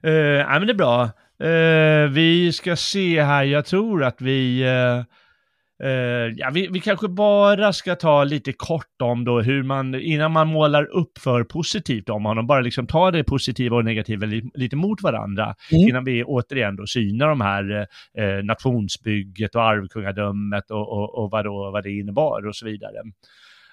Uh, ja, men det är bra. Eh, vi ska se här, jag tror att vi... eh, eh, ja, vi, vi kanske bara ska ta lite kort om då hur man, innan man målar upp för positivt om honom, bara liksom ta det positiva och negativa li, lite mot varandra, Mm. innan vi återigen då synar de här eh, nationsbygget och arvkungadömet och, och, och vad, då, vad det innebar och så vidare.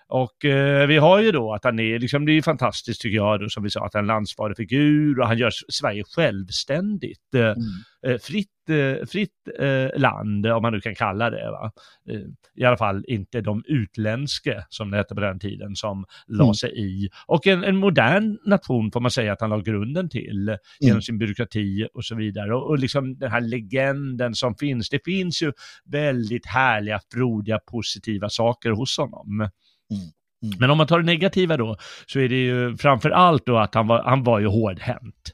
Och eh, vi har ju då att han är, liksom, det är fantastiskt tycker jag då, som vi sa, att han är en landsfader figur och han gör Sverige självständigt. Eh, eh, fritt eh, fritt eh, land, om man nu kan kalla det. Va? Eh, I alla fall inte de utländska, som det hette på den tiden, som la Mm. sig i. Och en, en modern nation får man säga att han la grunden till genom sin byråkrati och så vidare. Och, och liksom den här legenden som finns, det finns ju väldigt härliga, frodiga, positiva saker hos honom. Mm. Men om man tar det negativa då, så är det ju framför allt då att han var, han var ju hårdhänt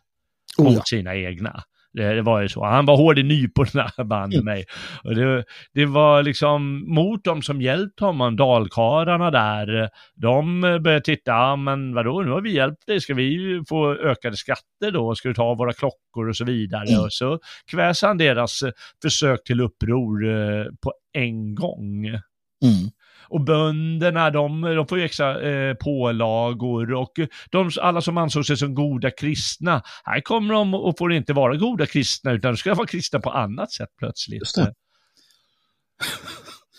Oh, mot ja. sina egna. Det, det var ju så. Han var hård i nyporna, banne Mm. mig. Och det, det var liksom mot dem som hjälpt honom, dalkarlarna där. De började titta, ja men vadå, nu har vi hjälpt dig, ska vi få ökade skatter då? Ska du ta våra klockor och så vidare? Mm. Och så kväs han deras eh, försök till uppror eh, på en gång. Mm. Och bönderna, de, de får ju extra eh, pålagor och de, alla som ansåg sig som goda kristna, här kommer de och får inte vara goda kristna utan de ska vara kristna på annat sätt plötsligt. Just det.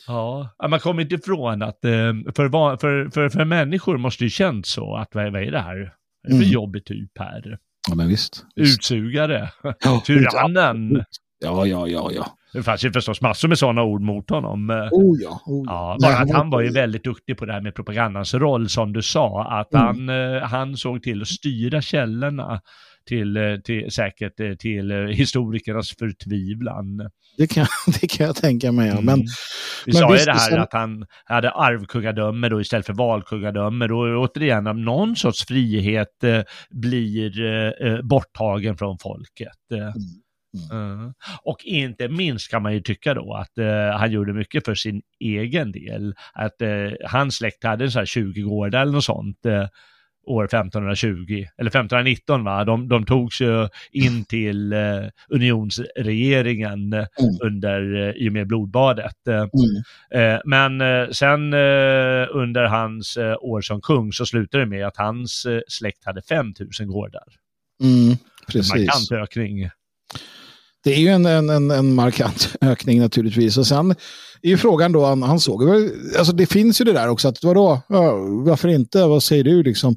Ja, man kommer inte ifrån att eh, för, för, för, för människor måste det känns så att vad, vad är det här? Vad är det för Mm. jobbig typ här? Ja, men visst. visst. Utsugare, Ja, tyrannen. Ja, ja, ja, ja. Det fanns ju förstås massor med sådana ord mot honom. eh, Oh ja. Oh, Ja, Nej, bara att han var ju väldigt duktig på det här med propagandans roll som du sa, att Mm. han, eh, han såg till att styra källorna till, eh, till säkert till historikernas förtvivlan. Det kan, det kan jag tänka mig. Ja. Men, Mm. Vi men sa ju det här att han hade arvkungadöme då istället för valkungadöme. Då återigen, om någon sorts frihet eh, blir eh, borttagen från folket. Eh, Mm. Och inte minst kan man ju tycka då att eh, han gjorde mycket för sin egen del. Att eh, hans släkt hade en sån här 20 gårdar eller något sånt. Eh, år 1520, eller 1519 va, de, de togs ju in till eh, unionsregeringen eh, Mm. under, eh, i och med blodbadet. Eh, Mm. Eh, men eh, sen eh, under hans eh, år som kung så slutade det med att hans eh, släkt hade 5000 gårdar. Mm, En precis. markant ökning. Det är ju en, en, en, markant ökning naturligtvis. Och sen är ju frågan då, han, han såg alltså det finns ju det där också, att vadå, ja, varför inte, vad säger du liksom?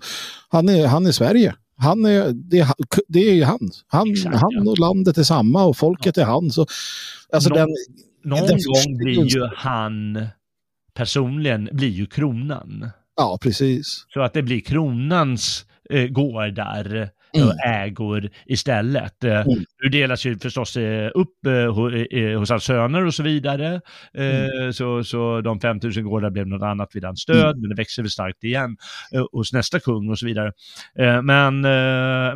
Han är, han är Sverige. Han är, det, är, det är ju han. Han, Exakt, han ja. och landet är samma och folket är han. Så, alltså Nå- den, Någon Den gång blir ju han personligen blir ju kronan. ja precis. Så att det blir kronans eh, gårdar Mm. och ägor istället. Eh, Mm. Nu delas ju förstås eh, upp eh, ho- hos hans söner och så vidare. Mm. så, så de 5000 gårdar blev något annat vid hans död, men det växer väl starkt igen hos nästa kung och så vidare. Men,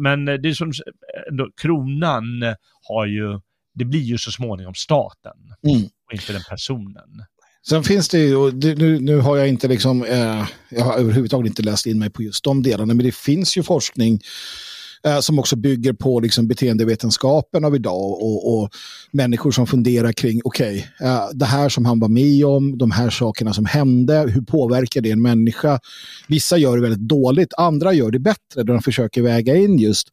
men det är som kronan har ju, det blir ju så småningom staten Mm. och inte den personen. Sen finns det ju, nu, nu har jag inte liksom, eh, jag har överhuvudtaget inte läst in mig på just de delarna, men det finns ju forskning eh, som också bygger på liksom beteendevetenskapen av idag och, och människor som funderar kring, okej, eh, det här som han var med om, de här sakerna som hände, hur påverkar det en människa? Vissa gör det väldigt dåligt, andra gör det bättre, där de försöker väga in just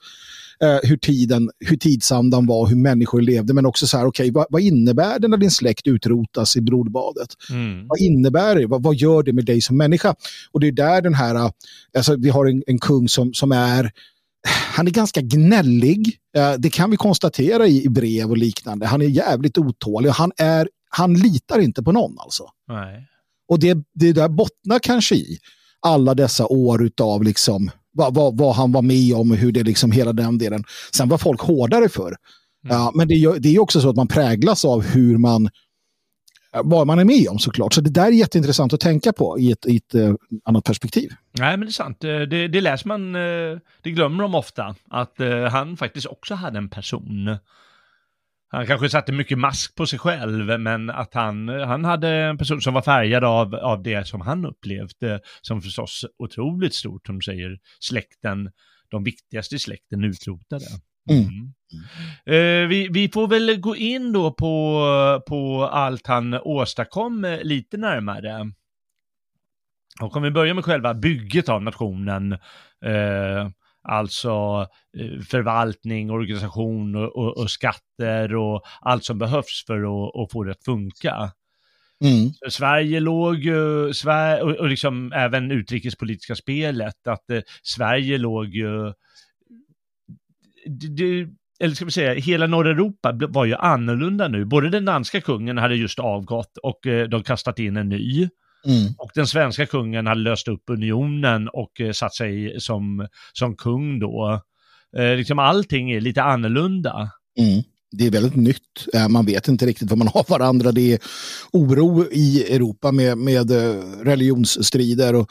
eh, hur, tiden, hur tidsandan var, hur människor levde, men också så här, okej, vad, vad innebär det när din släkt utrotas i blodbadet? Mm. Vad innebär det? Vad, vad gör det med dig som människa? Och det är där den här, äh, alltså vi har en, en kung som, som är, han är ganska gnällig. Eh, Det kan vi konstatera i, brev och liknande. Han är jävligt otålig och han, är, han litar inte på någon alltså. Nej. Och det, det där bottnar kanske i alla dessa år utav liksom vad, vad, vad han var med om och hur det liksom hela den delen. Sen var folk hårdare för. Ja, men det, gör- det är också så att man präglas av hur man Eh, vad man är med om såklart. Så det där är jätteintressant att tänka på i ett, i ett eh, annat perspektiv. Nej, men det är sant. Eh, det, det läser man, eh, det glömmer de ofta, att han faktiskt också hade en person. han kanske satte mycket mask på sig själv, men att han, han hade en person som var färgad av, av det som han upplevde, som förstås otroligt stort, som säger släkten, de viktigaste i släkten utrotade. Mm. Eh, vi, vi får väl gå in då på, på allt han åstadkom lite närmare. Och om vi börjar med själva bygget av nationen, eh, alltså eh, förvaltning, organisation och, och, och, skatter och allt som behövs för att, att få det att funka. Mm. Sverige låg ju, Sverige, och, liksom även utrikespolitiska spelet, att eh, Sverige låg ju, det, eller ska vi säga, hela norra Europa var ju annorlunda nu. Både den danska kungen hade just avgått och eh, de kastat in en ny. Mm. Och den svenska kungen hade löst upp unionen och eh, satt sig som, som kung då. Eh, liksom allting är lite annorlunda. Mm det är väldigt nytt. Eh, man vet inte riktigt vad man har varandra. Det är oro i Europa med, med eh, religionsstrider och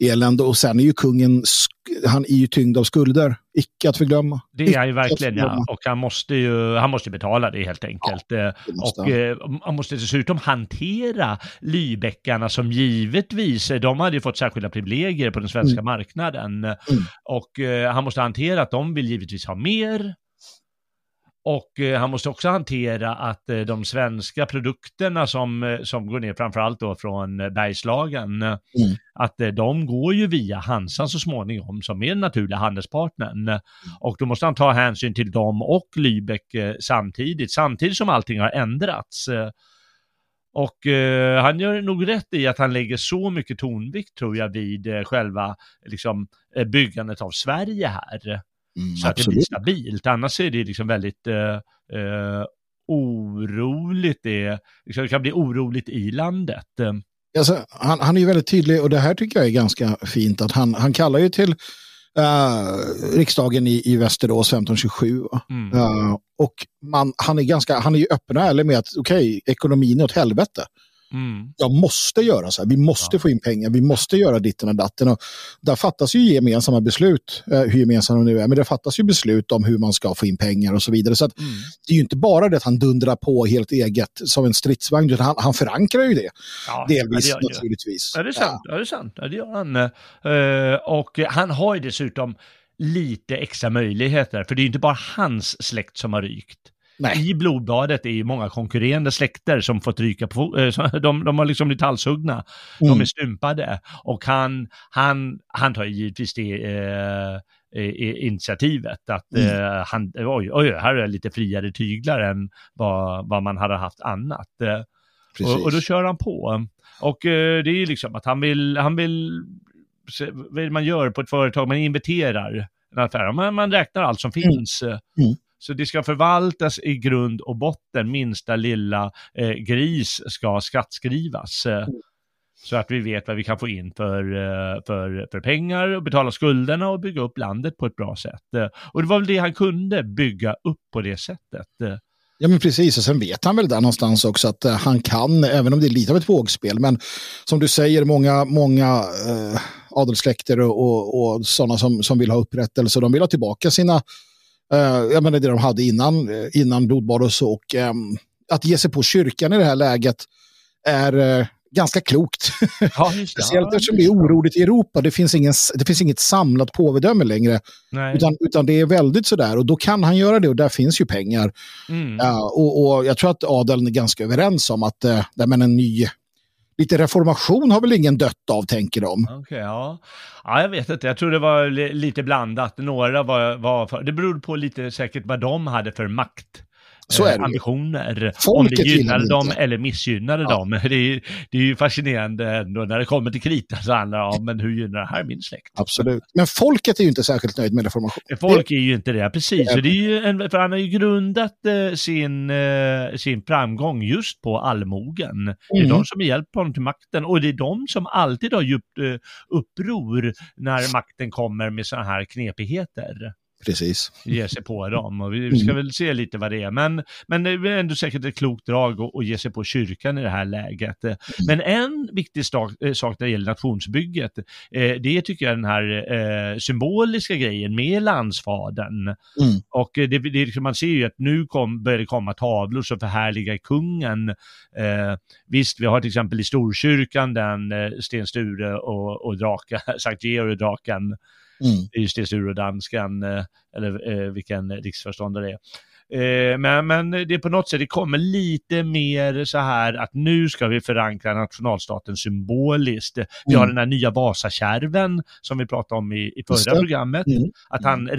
elände. Och sen är ju kungen, han är ju tyngd av skulder. Icke att förglömma. Det är han ju verkligen, ja. Och han måste ju han måste betala det helt enkelt. Ja, det och han. han måste dessutom hantera Lybeckarna som givetvis, de hade ju fått särskilda privilegier på den svenska mm. marknaden. Mm. Och han måste hantera att de vill givetvis ha mer och eh, han måste också hantera att eh, de svenska produkterna som, eh, som går ner framförallt då från Bergslagen, mm. att de går ju via Hansan så småningom som är den naturliga handelspartnern. Mm. Och då måste han ta hänsyn till dem och Lübeck samtidigt, samtidigt som allting har ändrats. Och han gör nog rätt i att han lägger så mycket tonvikt tror jag vid själva liksom, byggandet av Sverige här. Mm, så att det blir stabilt. Annars är det liksom väldigt eh, eh, oroligt. Det, liksom, det kan bli oroligt i landet. Alltså, han, han är ju väldigt tydlig och det här tycker jag är ganska fint. att Han, han kallar ju till uh, riksdagen i, i Västerås 1527. Mm. Uh, och man, han, är ganska, han är ju öppen och ärlig med att okej, okay, ekonomin är åt helvete. Mm. Jag måste göra så här. Vi måste ja. få in pengar. Vi måste göra ditten och datten. Och där fattas ju gemensamma beslut, eh, hur gemensamma de nu är. Men det fattas ju beslut om hur man ska få in pengar och så vidare. Så mm. det är ju inte bara det att han dundrar på helt eget som en stridsvagn, utan han, han förankrar ju det. Ja, delvis det naturligtvis. Ja, det är sant. Ja. ja. det är sant. Ja, det gör han. Uh, och han har ju dessutom lite extra möjligheter, för det är ju inte bara hans släkt som har rykt. Nej. I blodbadet är ju många konkurrerande släkter som fått ryka på, äh, de, de har liksom blivit halshuggna, mm. de är stympade och han, han, han tar givetvis det eh, initiativet att mm. eh, han, oj, oj, här är lite friare tyglar än vad, vad man hade haft annat. Och, och, då kör han på. Och eh, det är ju liksom att han vill, han vill, vad man gör på ett företag, man inviterar en affär, man, man räknar allt som mm. finns. Mm. Så det ska förvaltas i grund och botten, minsta lilla eh, gris ska skattskrivas. Eh, mm. Så att vi vet vad vi kan få in för, eh, för, för pengar och betala skulderna och bygga upp landet på ett bra sätt. Eh, och det var väl det han kunde, bygga upp på det sättet. Ja men precis och sen vet han väl där någonstans också att han kan, även om det är lite av ett vågspel, men som du säger, många, många uh, adelssläkter och, och, och sådana som, som vill ha upprättelse, de vill ha tillbaka sina jag menar det de hade innan, eh, innan blodbad och så. Och, um, att ge sig på kyrkan i det här läget är uh, ganska klokt. Ja, Speciellt eftersom det är oroligt i Europa. Det finns, ingen, det finns inget samlat påvedöme längre. Utan, utan det är väldigt sådär. Och då kan han göra det och där finns ju pengar. Mm. Uh, och, och, jag tror att adeln är ganska överens om att uh, men en ny lite reformation har väl ingen dött av, tänker de. Okay, ja. ja, jag vet inte. Jag tror det var lite blandat. Några var, var för, det berodde på lite säkert vad de hade för makt så är det. ambitioner. Folket om det gynnade dem inte. eller missgynnade ja. dem. Det är, det är ju fascinerande ändå när det kommer till kritan så handlar det om men hur gynnar det här min släkt? Absolut. Men folket är ju inte särskilt nöjd med reformation. Folk är ju inte det, precis. Det är... det är ju en, för han har ju grundat eh, sin, eh, sin framgång just på allmogen. Mm. Det är mm. de som hjälpt honom till makten och det är de som alltid har gjort eh, uppror när makten kommer med sådana här knepigheter. Precis. ge sig på dem. Och vi ska Mm. väl se lite vad det är. Men, men det är ändå säkert ett klokt drag att, att ge sig på kyrkan i det här läget. Mm. Men en viktig sak, eh, sak när det gäller nationsbygget, eh, det tycker jag är den här eh, symboliska grejen med landsfadern. Mm. Och det, det, liksom- man ser ju att nu kom, börjar det komma tavlor som förhärligar kungen. Eh, visst, vi har till exempel i Storkyrkan den eh, Sten Sture och, och draken, Sankt Georg och draken Mm. det är ju Sten Sture och danskan, eh, eller eh, vilken riksförståndare det är. Eh, Men, men det är på något sätt, det kommer lite mer så här att nu ska vi förankra nationalstaten symboliskt. Vi har Mm. den här nya Vasakärven som vi pratade om i, i Just förra det. programmet. Mm. Att han,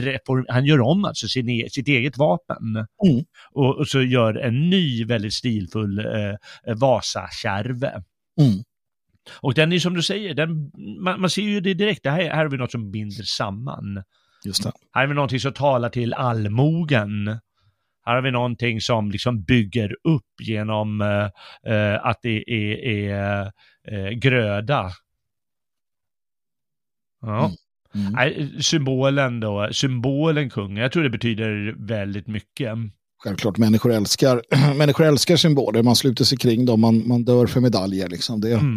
han gör om alltså sin, e- sitt eget vapen. Mm. Och, och så gör en ny väldigt stilfull eh, Vasakärve. Mm. Och den är som du säger, den, man, man ser ju det direkt, det här, här har vi något som binder samman. Just det. Här har vi någonting som talar till allmogen. Här har vi någonting som liksom bygger upp genom eh, eh, att det är, är eh, gröda. Ja. Mm. Nej, Symbolen då, symbolen kung, jag tror det betyder väldigt mycket. Självklart, människor älskar, människor älskar symboler, man sluter sig kring dem, man, man dör för medaljer. Liksom. Det, Mm.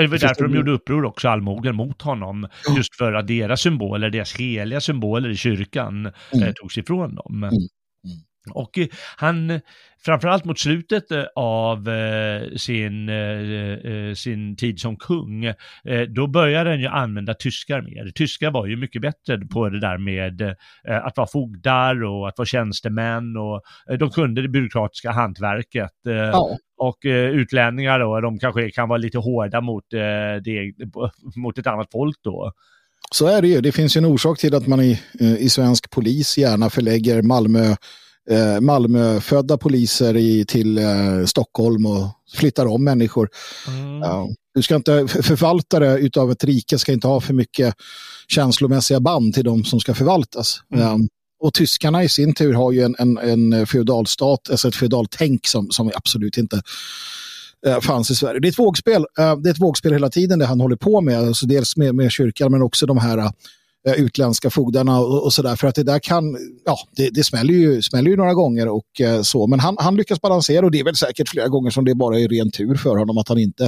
Det var därför de gjorde uppror också, allmogen, mot honom. Just för att deras symboler, deras heliga symboler i kyrkan Mm. eh, togs ifrån dem. Mm. Och eh, han, framförallt mot slutet eh, av eh, sin, sin tid som kung, eh, då började han ju använda tyskar mer. Tyskar var ju mycket bättre på det där med eh, att vara fogdar och att vara tjänstemän och eh, de kunde det byråkratiska hantverket. eh, ja, och eh, utlänningar då, de kanske kan vara lite hårda mot, eh, det, mot ett annat folk då. så är det ju. Det finns ju en orsak till att man i, i svensk polis gärna förlägger Malmö, eh, Malmöfödda poliser i, till eh, Stockholm och flyttar om människor. Ja. Du ska inte, för- förvaltare utav ett rike ska inte ha för mycket känslomässiga band till de som ska förvaltas. Mm. Ja. Och tyskarna i sin tur har ju en, en, en feodalstat, alltså ett feodaltänk som, som absolut inte eh, fanns i Sverige. Det är ett vågspel. Eh, det är ett vågspel hela tiden det han håller på med. Alltså dels med, med kyrkan men också de här Eh, utländska fogdarna och, och sådär. För att det där kan, ja, det, det smäller, ju, smäller ju några gånger och eh, så. Men han, han lyckas balansera och det är väl säkert flera gånger som det bara är ren tur för honom att han inte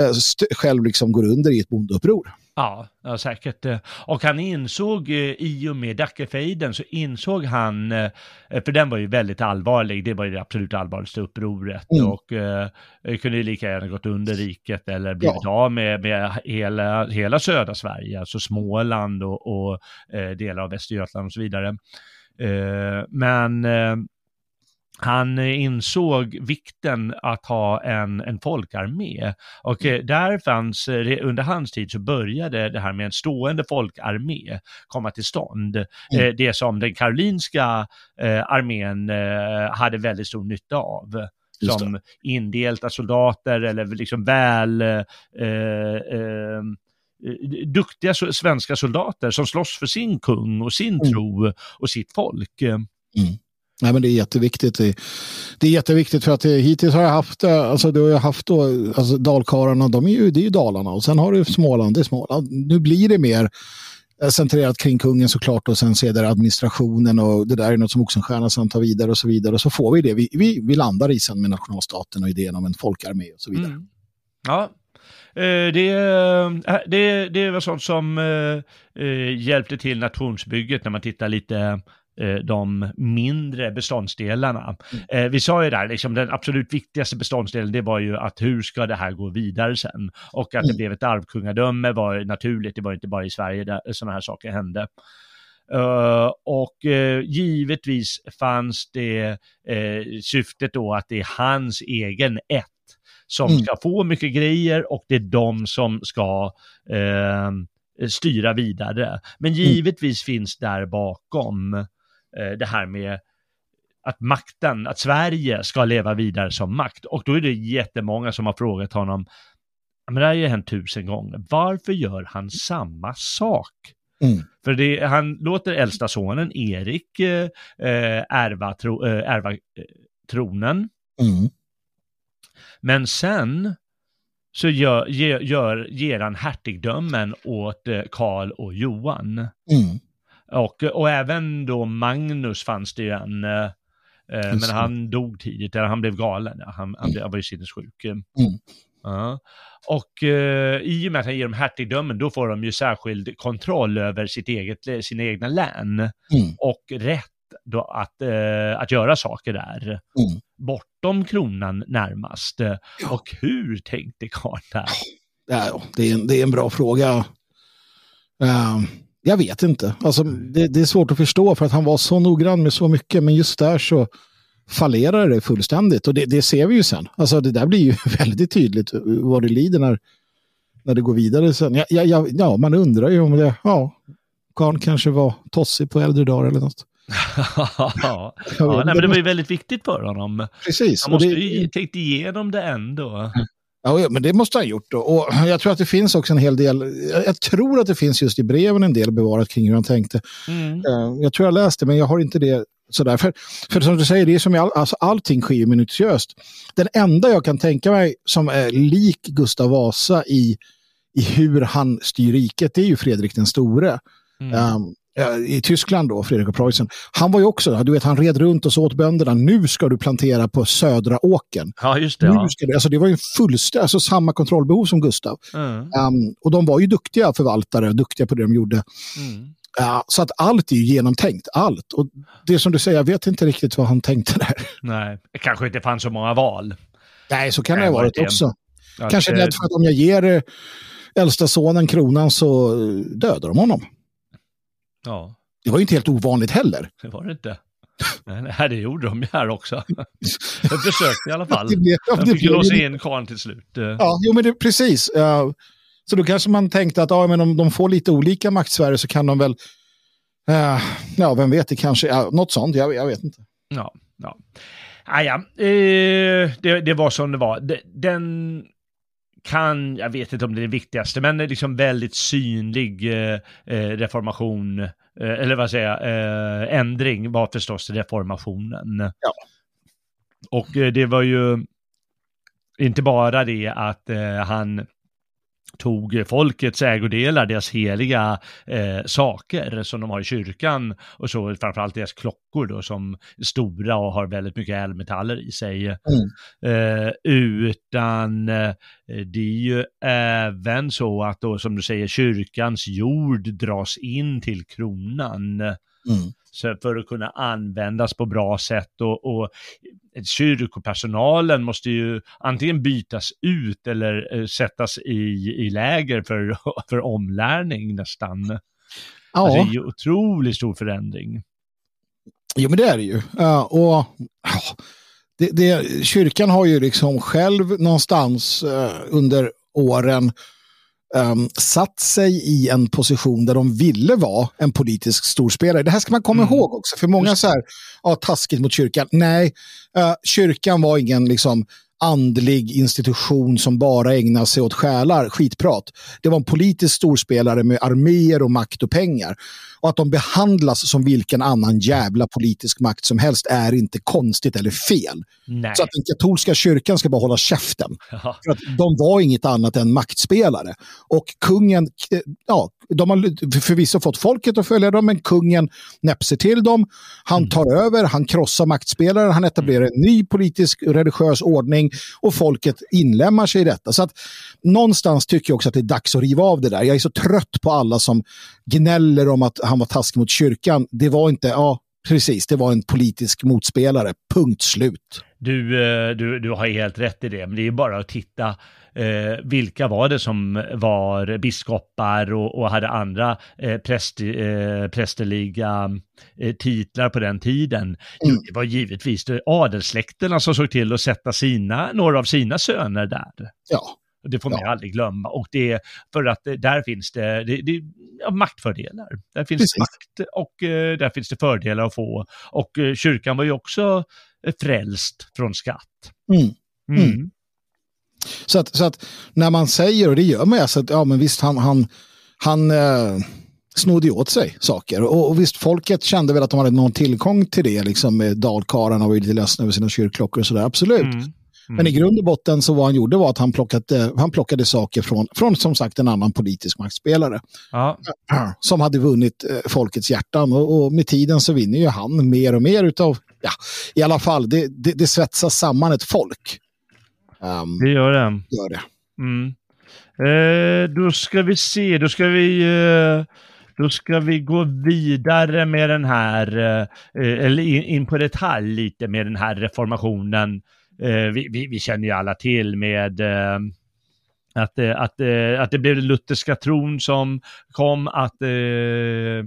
eh, själv liksom går under i ett bondeuppror. Ja, ja, säkert. eh. Och han insåg eh, i och med Dackefejden så insåg han, eh, för den var ju väldigt allvarlig, det var ju det absolut allvarligaste upproret Mm. och eh, kunde ju lika gärna gått under riket eller blivit av med, med hela, hela södra Sverige, alltså Småland och, och eh, delar av Västergötland och så vidare. Eh, men han eh, insåg vikten att ha en, en folkarmé. Och eh, där fanns, eh, under hans tid så började det här med en stående folkarmé komma till stånd. Mm. Det som den karolinska armén hade väldigt stor nytta av. Som indelta soldater eller liksom väl eh, eh, eh, duktiga svenska soldater som slåss för sin kung och sin Mm. tro och sitt folk. Eh, Nej, men det är jätteviktigt. Det, är jätteviktigt för att det, hittills har jag haft, eh, alltså, du har haft då, alltså, dalkarlarna, de är ju, det är ju Dalarna och sen har du Småland, det är Småland. Nu blir det mer eh, centrerat kring kungen såklart och sen ser administrationen och det där är något som Oxenstierna sen tar vidare och så vidare och så får vi det vi, vi, vi landar i sen med nationalstaten och idén om en folkarmé och så vidare. Mm. Ja, eh, det, det, det var sånt som hjälpte till nationsbygget när man tittar lite de mindre beståndsdelarna. Eh, vi sa ju där, liksom, den absolut viktigaste beståndsdelen, det var ju att hur ska det här gå vidare sen? Och att det Mm. blev ett arvkungadöme var naturligt, det var inte bara i Sverige där sådana här saker hände. Eh, och eh, givetvis fanns det eh, syftet då att det är hans egen ett som Mm. ska få mycket grejer och det är de som ska eh, styra vidare. Men givetvis finns där bakom eh, det här med att makten, att Sverige ska leva vidare som makt. Och då är det jättemånga som har frågat honom, "Ja, men det här har ju hänt tusen gånger, varför gör han samma sak? Mm. För det, han låter äldsta sonen Erik eh, eh, ärva, tro, eh, ärva eh, tronen, Mm. men sen så gör, ger, gör, ger han hertigdömen åt eh, Karl och Johan. Mm. Och, och även då Magnus fanns det ju en, eh, eh men han dog tidigt, eller han blev galen, ja. han, han, blev, han var ju sinnessjuk. Mm. Ja. Och eh, i och med att han ger dem hertigdömen, då får de ju särskild kontroll över sitt eget, sina egna län. Mm. Och rätt då att, eh, att göra saker där. Mm. Bortom kronan närmast. Ja. Och hur tänkte Karl där? Ja, det, är en, det är en bra fråga. Uh, jag vet inte. Alltså, det, det, är svårt att förstå för att han var så noggrann med så mycket. Men just där så fallerar det fullständigt. Och det, det ser vi ju sen. Alltså, det där blir ju väldigt tydligt vad det lider när, när det går vidare sen. Ja, ja, ja, man undrar ju om det, ja, Karl kanske var tossig på äldre dagar eller något. ja nej, men det var ju väldigt viktigt för honom. Precis. Han måste det, ju tänkt igenom det ändå. Ja, men det måste han ha gjort. Och jag tror att det finns också en hel del, jag tror att det finns just i breven en del bevarat kring hur han tänkte. Mm. Eh, jag tror jag läste men jag har inte det sådär. För, för som du säger, det är som all, alltså, allting sker minutiöst. Den enda jag kan tänka mig som är lik Gustav Vasa i, i hur han styr riket, det är ju Fredrik den store. Mm. Um, i Tyskland då, Fredrik och Preussen. Han var ju också, du vet, han red runt och sa åt bönderna, nu ska du plantera på södra åken. Ja, just det. Ja. Du, alltså, det var ju fullständigt, alltså samma kontrollbehov som Gustav. Mm. Um, och de var ju duktiga förvaltare, duktiga på det de gjorde. Mm. Uh, så att allt är ju genomtänkt, allt. Och det som du säger, jag vet inte riktigt vad han tänkte där. Nej, det kanske inte fanns så många val. Nej, så kan det ha varit också. Att, kanske rädd för att om jag ger eh, äldsta sonen kronan så dödar de honom. Ja. Det var ju inte helt ovanligt heller. Det var det inte. Nej, det gjorde de ju här också. Jag försökte i alla fall. Blev, ja, jag fick blev, låsa in karln till slut. Ja, jo, men det, precis. Så då kanske man tänkte att ja, men om de får lite olika maktsfärer så kan de väl, uh, ja, vem vet, det kanske, ja, något sånt, jag, jag vet inte. Ja, ja. Ah, ja. Eh, det, det var som det var. Den kan, jag vet inte om det är det viktigaste, men liksom väldigt synlig eh, eh, reformation, eh, eller vad säger jag, eh, ändring var förstås reformationen. Ja. Och eh, det var ju inte bara det att eh, han tog folkets ägodelar, deras heliga eh, saker som de har i kyrkan och så framförallt deras klockor då som är stora och har väldigt mycket ädelmetaller i sig. Mm. Eh, utan eh, det är ju även så att då som du säger kyrkans jord dras in till kronan. Mm. För att kunna användas på bra sätt och, och kyrkopersonalen måste ju antingen bytas ut eller eh, sättas i, i läger för, för omlärning nästan. Ja. Alltså, det är ju otroligt stor förändring. Jo, men det är det ju. Uh, och uh, det, det, kyrkan har ju liksom själv någonstans uh, under åren um, satt sig i en position där de ville vara en politisk storspelare. Det här ska man komma mm. ihåg också, för många så här, ja, taskigt mot kyrkan. Nej, uh, kyrkan var ingen liksom andlig institution som bara ägnar sig åt själar, skitprat. Det var en politisk storspelare med arméer och makt och pengar. Och att de behandlas som vilken annan jävla politisk makt som helst är inte konstigt eller fel. Nej. Så att den katolska kyrkan ska bara hålla käften. Ja. För att de var inget annat än maktspelare. Och kungen, ja, de har förvisso fått folket att följa dem, men kungen näpser till dem. Han mm. tar mm. över, han krossar maktspelare, han etablerar en ny politisk religiös ordning och folket inlämnar sig i detta. Så att någonstans tycker jag också att det är dags att riva av det där. Jag är så trött på alla som gnäller om att han var taskig mot kyrkan. Det var inte, ja, precis, det var en politisk motspelare. Punkt slut. Du, eh, du, du har helt rätt i det, men det är bara att titta eh, vilka var det som var biskopar och, och hade andra eh, präst, eh, prästerliga eh, titlar på den tiden. Mm. Jo, det var givetvis adelssläkterna som såg till att sätta sina, några av sina söner där. Ja. Det får man ja. aldrig glömma. Och det för att där finns det, det, det ja, maktfördelar. Där finns Precis. makt och eh, där finns det fördelar att få. Och eh, kyrkan var ju också eh, frälst från skatt. Mm. Mm. Mm. Så, att, så att när man säger, och det gör man ju, alltså, ja men visst han, han, han eh, snodde åt sig saker. Och, och, visst, folket kände väl att de hade någon tillgång till det, liksom med dalkarlarna och var lite ledsna över sina kyrkklockor och sådär, absolut. Mm. Mm. Men i grund och botten så vad han gjorde var att han plockade, han plockade saker från, från som sagt en annan politisk maktspelare. Ja. Som hade vunnit eh, folkets hjärtan och, och, med tiden så vinner ju han mer och mer utav, ja, i alla fall, det, det, det svetsas samman ett folk. Um, det gör det. Gör det. Mm. Eh, då ska vi se, då ska vi eh, då ska vi gå vidare med den här, eh, eller in, in, på detalj lite med den här reformationen. Eh, vi, vi, vi, känner ju alla till med eh, att, eh, att, eh, att det blev den lutherska tron som kom, att eh,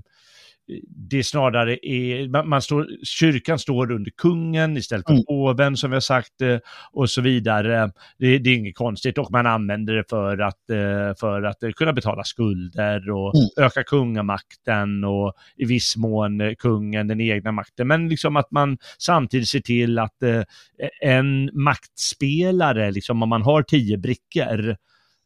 det snarare är, man står, kyrkan står under kungen istället för mm. påven som vi har sagt eh, och så vidare. Det, det, är inget konstigt och man använder det för att, eh, för att kunna betala skulder och mm. öka kungamakten och i viss mån eh, kungen den egna makten. Men liksom att man samtidigt ser till att en maktspelare, liksom om man har tio brickor,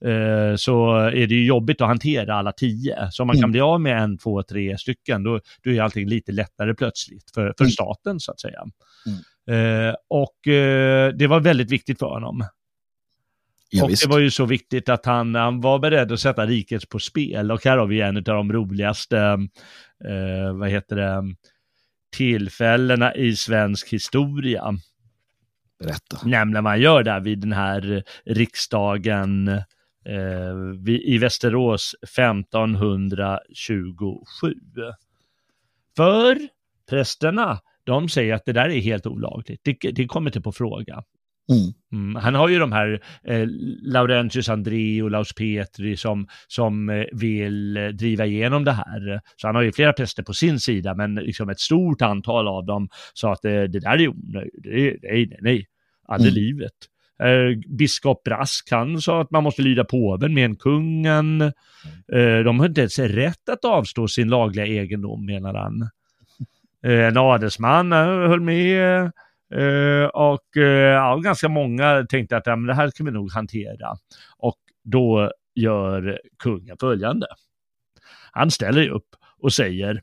Eh, så är det ju jobbigt att hantera alla tio. Så om man mm. kan bli av med en, två, tre stycken, då, då är allting lite lättare plötsligt för, för mm. staten så att säga. Mm. Uh, och uh, det var väldigt viktigt för honom. Ja, och visst. det var ju så viktigt att han, han var beredd att sätta riket på spel. Och här har vi en av de roligaste, vad heter det, tillfällena i svensk historia. Berätta. Nämligen man gör där vid den här riksdagen eh, i Västerås 1527. För prästerna, de säger att det där är helt olagligt. Det, det kommer inte på fråga. Mm. Mm. Han har ju de här eh, Laurentius André och Laus Petri som, som eh, vill eh, driva igenom det här. Så han har ju flera präster på sin sida, men liksom ett stort antal av dem sa att det, det där är onödigt. Nej, nej, nej, aldrig mm. livet. Eh, biskop Brask, han sa att man måste lyda påven mer än kungen. Eh, de har inte ens rätt att avstå sin lagliga egendom, menar han. Eh, en adelsman eh, höll med. Uh, och uh, ja, ganska många tänkte att ja, men det här kan vi nog hantera. Och då gör kungen följande. Han ställer upp och säger,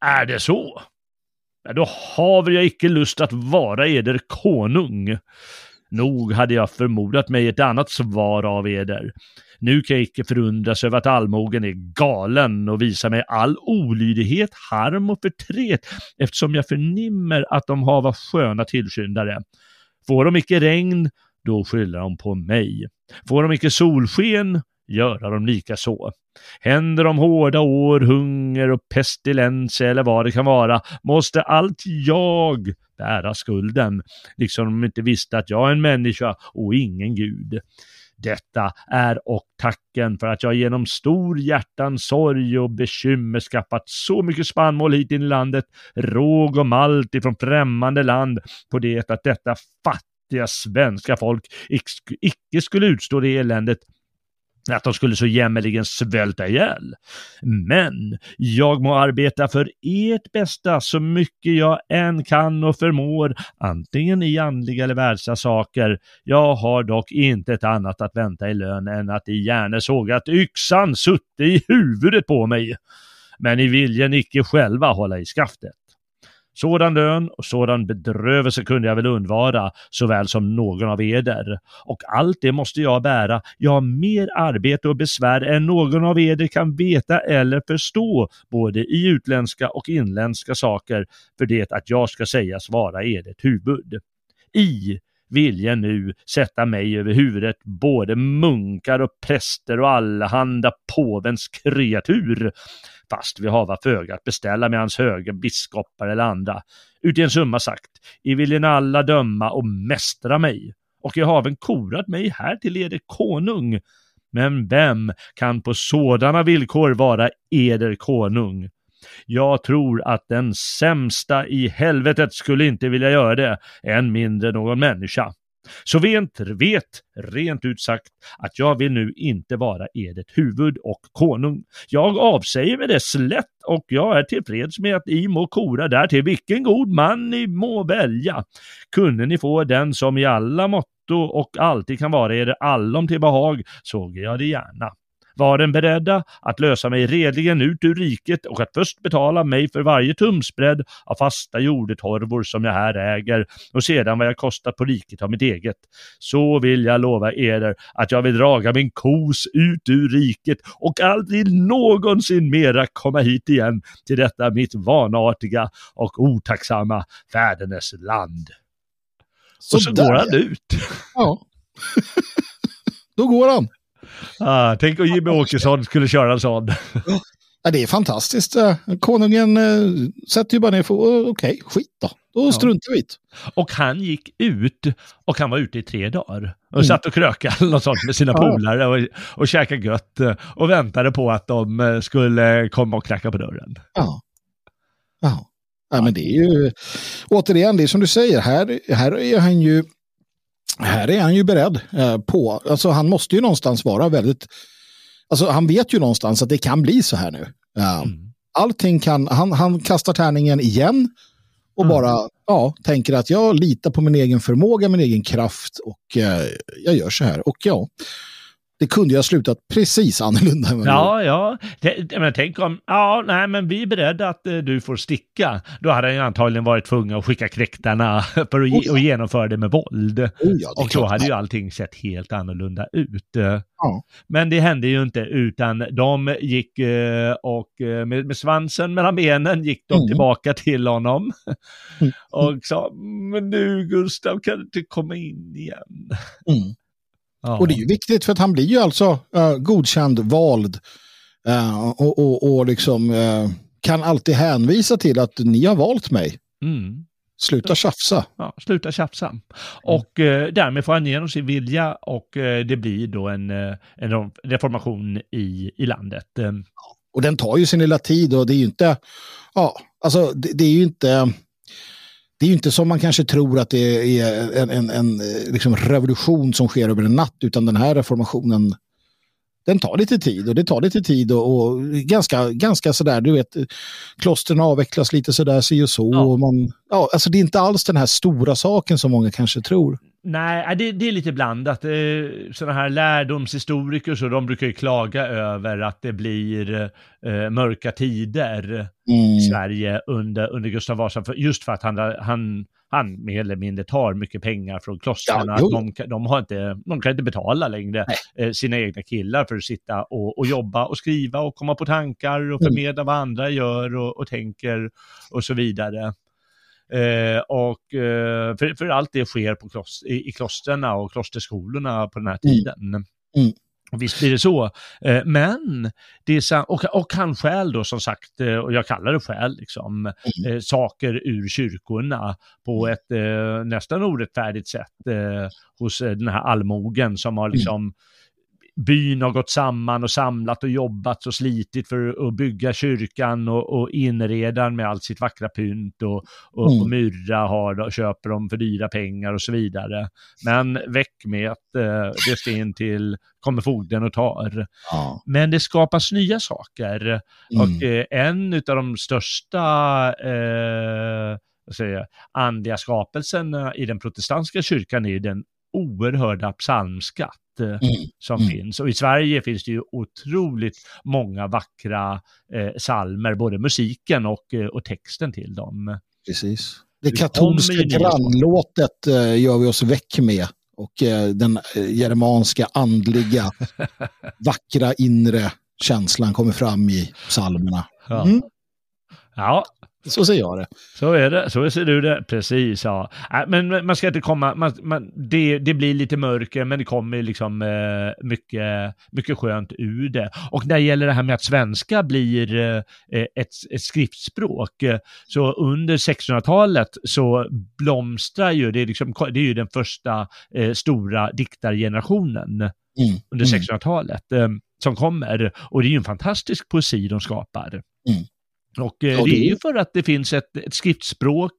är det så? Då har jag icke lust att vara eder konung. Nog hade jag förmodat mig ett annat svar av eder. Nu kan jag icke förundras över att allmogen är galen och visar mig all olydighet, harm och förtret, eftersom jag förnimmer att de hava sköna tillskyndare. Får de icke regn, då skyller de på mig. Får de icke solsken, göra dem lika så. Händer de hårda år, hunger och pestilens eller vad det kan vara, måste allt jag bära skulden, liksom de inte visste att jag är en människa och ingen gud. Detta är och tacken för att jag genom stor hjärtan sorg och bekymmer skaffat så mycket spannmål hit in i landet, råg och malt ifrån främmande land, på det att detta fattiga svenska folk icke skulle utstå det eländet att de skulle så jämmerligen svälta ihjäl. Men jag må arbeta för ert bästa så mycket jag än kan och förmår, antingen i andliga eller världsliga saker. Jag har dock inte ett annat att vänta i lön än att i att yxan sutte i huvudet på mig. Men i viljen icke själva hålla i skaftet. Sådan lön och sådan bedrövelse kunde jag väl undvara, såväl som någon av eder. Och allt det måste jag bära, jag har mer arbete och besvär än någon av eder kan veta eller förstå, både i utländska och inländska saker, för det att jag ska sägas vara edert huvud. I vilja nu sätta mig över huvudet både munkar och präster och allehanda påvens kreatur fast vi hava föga att beställa med hans höga biskopar eller andra. Uti en summa sagt, I viljen alla döma och mästra mig, och jag haven korat mig här till eder konung. Men vem kan på sådana villkor vara eder konung? Jag tror att den sämsta i helvetet skulle inte vilja göra det, än mindre någon människa. Så vet, vet, rent ut sagt, att jag vill nu inte vara edert huvud och konung. Jag avsäger mig det slätt och jag är tillfreds med att I må kora därtill, vilken god man ni må välja. Kunde ni få den som i alla motto och alltid kan vara er allom till behag, såg jag det gärna var den beredda att lösa mig redligen ut ur riket och att först betala mig för varje tumsbredd av fasta jordetorvor som jag här äger och sedan vad jag kostat på riket av mitt eget. Så vill jag lova eder att jag vill draga min kos ut ur riket och aldrig någonsin mera komma hit igen till detta mitt vanartiga och otacksamma fädernes land. Så och så går han ut. Ja. Då går han. Ah, tänk om Jimmy Åkesson skulle köra en sån. Ja, det är fantastiskt. Eh, Konungen eh, sätter ju bara ner för oh, okej, skit då. Då struntar vi i. Och han gick ut och han var ute i tre dagar. Och Mm. satt och krökade eller något sånt med sina Ja. polare och, och käkade gött eh, och väntade på att de eh, skulle komma och knacka på dörren. Ja. Ja. ja, men det är ju återigen, det är som du säger, här, här är han ju här är han ju beredd eh, på, alltså han måste ju någonstans vara väldigt, alltså han vet ju någonstans att det kan bli så här nu. Ja. Mm. Allting kan, han, han kastar tärningen igen och Mm. bara ja, tänker att jag litar på min egen förmåga, min egen kraft och eh, jag gör så här. Och ja, det kunde ju ha slutat precis annorlunda. Ja, ja. Men tänk om, ja, nej, men vi är beredda att eh, du får sticka. Då hade han ju antagligen varit tvungen att skicka kräktarna för att, Oh, ja. och genomföra det med våld. Oh, ja, det Och då hade ju allting sett helt annorlunda ut. Ja. Men det hände ju inte, utan de gick eh, och eh, med, med svansen mellan benen gick de Mm. tillbaka till honom Mm. och sa, men nu Gustav kan du inte komma in igen. Mm. Ja. Och det är ju viktigt för att han blir ju alltså eh, godkänd, vald eh, och, och, och liksom eh, kan alltid hänvisa till att ni har valt mig. Mm. Sluta tjafsa. Ja, sluta tjafsa. Och eh, därmed får han igenom sin vilja och eh, det blir då en, en reformation i, i landet. Och den tar ju sin lilla tid och det är ju inte, ja, alltså det, det är ju inte, det är ju inte som man kanske tror att det är en, en, en eh, liksom revolution som sker över en natt, utan den här reformationen, den tar lite tid och det tar lite tid och, och ganska, ganska sådär, du vet, klostren avvecklas lite sådär, si och så. Ja. Och man, ja, alltså det är inte alls den här stora saken som många kanske tror. Nej, äh, det, det är lite blandat. Eh, Sådana här lärdomshistoriker så de brukar ju klaga över att det blir eh, mörka tider i Sverige under, under Gustav Vasa, för, just för att han, han, han mer eller mindre tar mycket pengar från klostren. Ja, de, de, har inte, de kan inte betala längre eh, sina egna killar för att sitta och, och jobba och skriva och komma på tankar och Mm. förmedla vad andra gör och, och tänker och så vidare. Eh, och eh, för, för allt det sker på klos, i, i klostren och klosterskolorna på den här tiden. Mm. Och visst blir det så. Eh, men, det är och, och han stjäl då som sagt, eh, och jag kallar det stjäl, liksom, eh, saker ur kyrkorna på ett eh, nästan orättfärdigt sätt hos den här allmogen som har liksom byn har gått samman och samlat och jobbat och slitit för att bygga kyrkan och, och inreda den med allt sitt vackra pynt och, och, Mm. och myrra har, köper dem för dyra pengar och så vidare. Men väck med att eh, det ska in till, kommer fogden och tar. Ja. Men det skapas nya saker. Mm. Och eh, en av de största eh, andliga skapelserna i den protestantiska kyrkan är den oerhörda psalmskatt eh, Mm. som Mm. finns. Och i Sverige finns det ju otroligt många vackra eh, salmer, både musiken och, eh, och texten till dem. Precis. Det katolska grannlåtet eh, gör vi oss väck med. Och eh, den eh, germanska andliga, vackra inre känslan kommer fram i psalmerna. Ja. Mm. Ja, Så ser jag det. så är det. Så ser du det. Precis, ja. Äh, Men man ska inte komma, man, man, det, det blir lite mörker, men det kommer liksom eh, mycket, mycket skönt ur det. Och när det gäller det här med att svenska blir eh, ett, ett skriftspråk, eh, så under 1600-talet så blomstrar ju, det är, liksom, det är ju den första eh, stora diktargenerationen Mm. under Mm. 1600-talet eh, som kommer. Och det är ju en fantastisk poesi de skapar. Mm. Och eh, Ja, det det är ju för att det finns ett, ett skriftspråk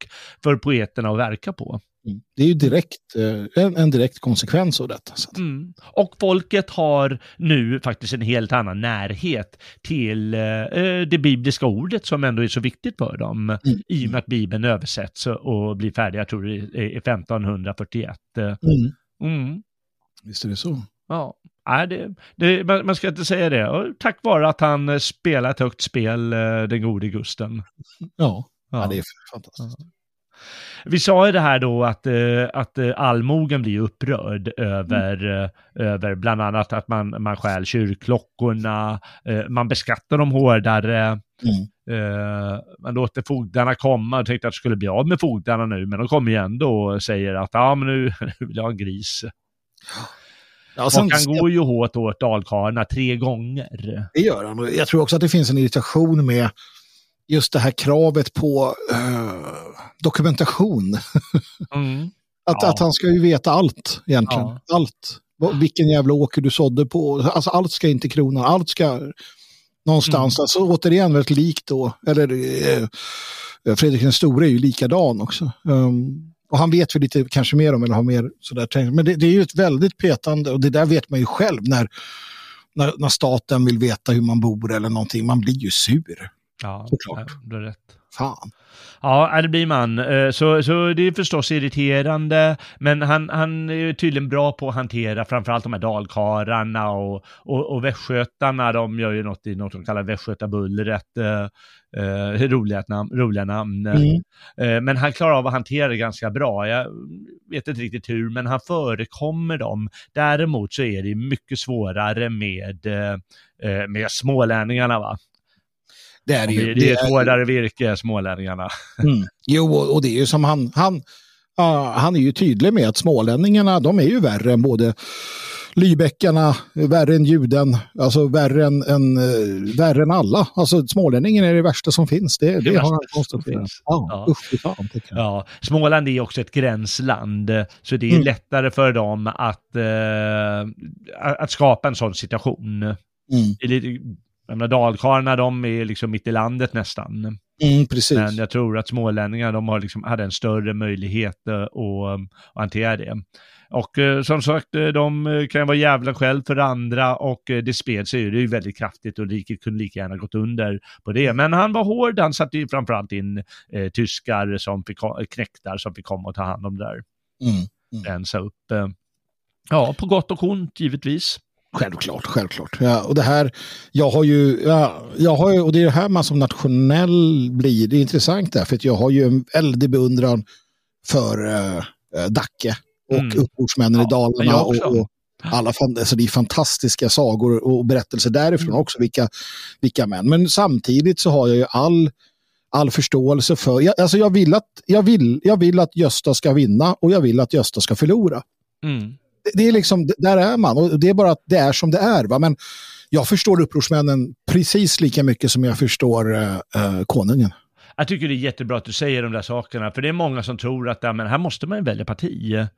för poeterna att verka på. Mm. Det är ju direkt, eh, en, en direkt konsekvens av detta. Mm. Och folket har nu faktiskt en helt annan närhet till eh, det bibliska ordet som ändå är så viktigt för dem. Mm. I och med att Bibeln översätts och blir färdig, jag tror det är 1541. eh. mm. Mm. Visst är det så. Ja. Nej, det, det, man, man ska inte säga det. Och tack vare att han eh, spelar ett högt spel, eh, den gode Gusten. Ja, ja. ja det är fantastiskt. Ja. Vi sa ju det här då att, eh, att allmogen blir upprörd över, mm. över bland annat att man, man stjäl kyrkklockorna, man beskattar dem hårdare, mm. man låter fogdarna komma och tänkte att det skulle bli av med fogdarna nu, men de kommer ju ändå och säger att ja, men nu, nu vill jag ha en gris. Ja, sen, och han går ju hårt åt dalkarlarna tre gånger. Det gör han. Jag tror också att det finns en irritation med just det här kravet på uh, dokumentation. Mm. att, ja. att han ska ju veta allt egentligen. Ja. Allt. Vilken jävla åker du sådde på. Alltså allt ska inte kronan. Allt ska någonstans. Mm. Alltså återigen väldigt likt då. Eller uh, Fredrik den store är ju likadan också. Um, och han vet väl lite kanske mer om eller har mer sådär Men det, det, är ju ett väldigt petande och det där vet man ju själv när, när, när staten vill veta hur man bor eller någonting. Man blir ju sur. Ja, Såklart. du har rätt. Fan. Ja, det blir man. Eh, så, så det är förstås irriterande, men han, han är tydligen bra på att hantera framförallt de här dalkarlarna och, och, och västgötarna. De gör ju något i något de kallar västgötabullret. Eh, eh, roliga, namn, roliga namn. Mm. Eh, men han klarar av att hantera det ganska bra. Jag vet inte riktigt hur, men han förekommer dem. Däremot så är det mycket svårare med, eh, med smålänningarna. Va? Det är, ju, det, är ett hårdare virke, smålänningarna. Mm. Jo, och det är ju som han, han, uh, han är ju tydlig med att smålänningarna, de är ju värre än både Lybäckarna, värre än juden, alltså värre än, än, uh, värre än alla. Alltså smålänningen är det värsta som finns, det, det, det har han konstaterat. Ja, ja. Usch, fan, ja. Småland är också ett gränsland, så det är mm. lättare för dem att, uh, att skapa en sån situation. Mm. Jag menar, dalkarlarna de är liksom mitt i landet nästan. Mm, precis. Men jag tror att smålänningar de har liksom, hade en större möjlighet att, att hantera det. Och eh, som sagt, eh, de eh, kan vara jävla själv för andra och eh, det spred sig ju, det är ju väldigt kraftigt och riket kunde lika gärna gått under på det. Men han var hård, han satte ju framförallt in eh, tyskar som fick, knäktar som fick komma och ta hand om det där. Mm, mm. Rensa upp. Eh, ja, på gott och ont givetvis. Självklart, självklart. Ja, och det här, jag har ju, ja, jag har ju, och det är det här man som nationell blir, det är intressant därför att jag har ju en väldig beundran för uh, Dacke och mm. upprorsmännen ja, i Dalarna och, och, alla alltså det är fantastiska sagor och berättelser därifrån mm. också, vilka, vilka män. Men samtidigt så har jag ju all, all förståelse för, jag, alltså jag vill, att, jag, vill, jag vill att Gösta ska vinna och jag vill att Gösta ska förlora. Mm det är liksom, där är man och det är bara att det är som det är. Va? Men jag förstår upprorsmännen precis lika mycket som jag förstår uh, konungen. Jag tycker det är jättebra att du säger de där sakerna, för det är många som tror att ja, men här måste man välja parti. Mm.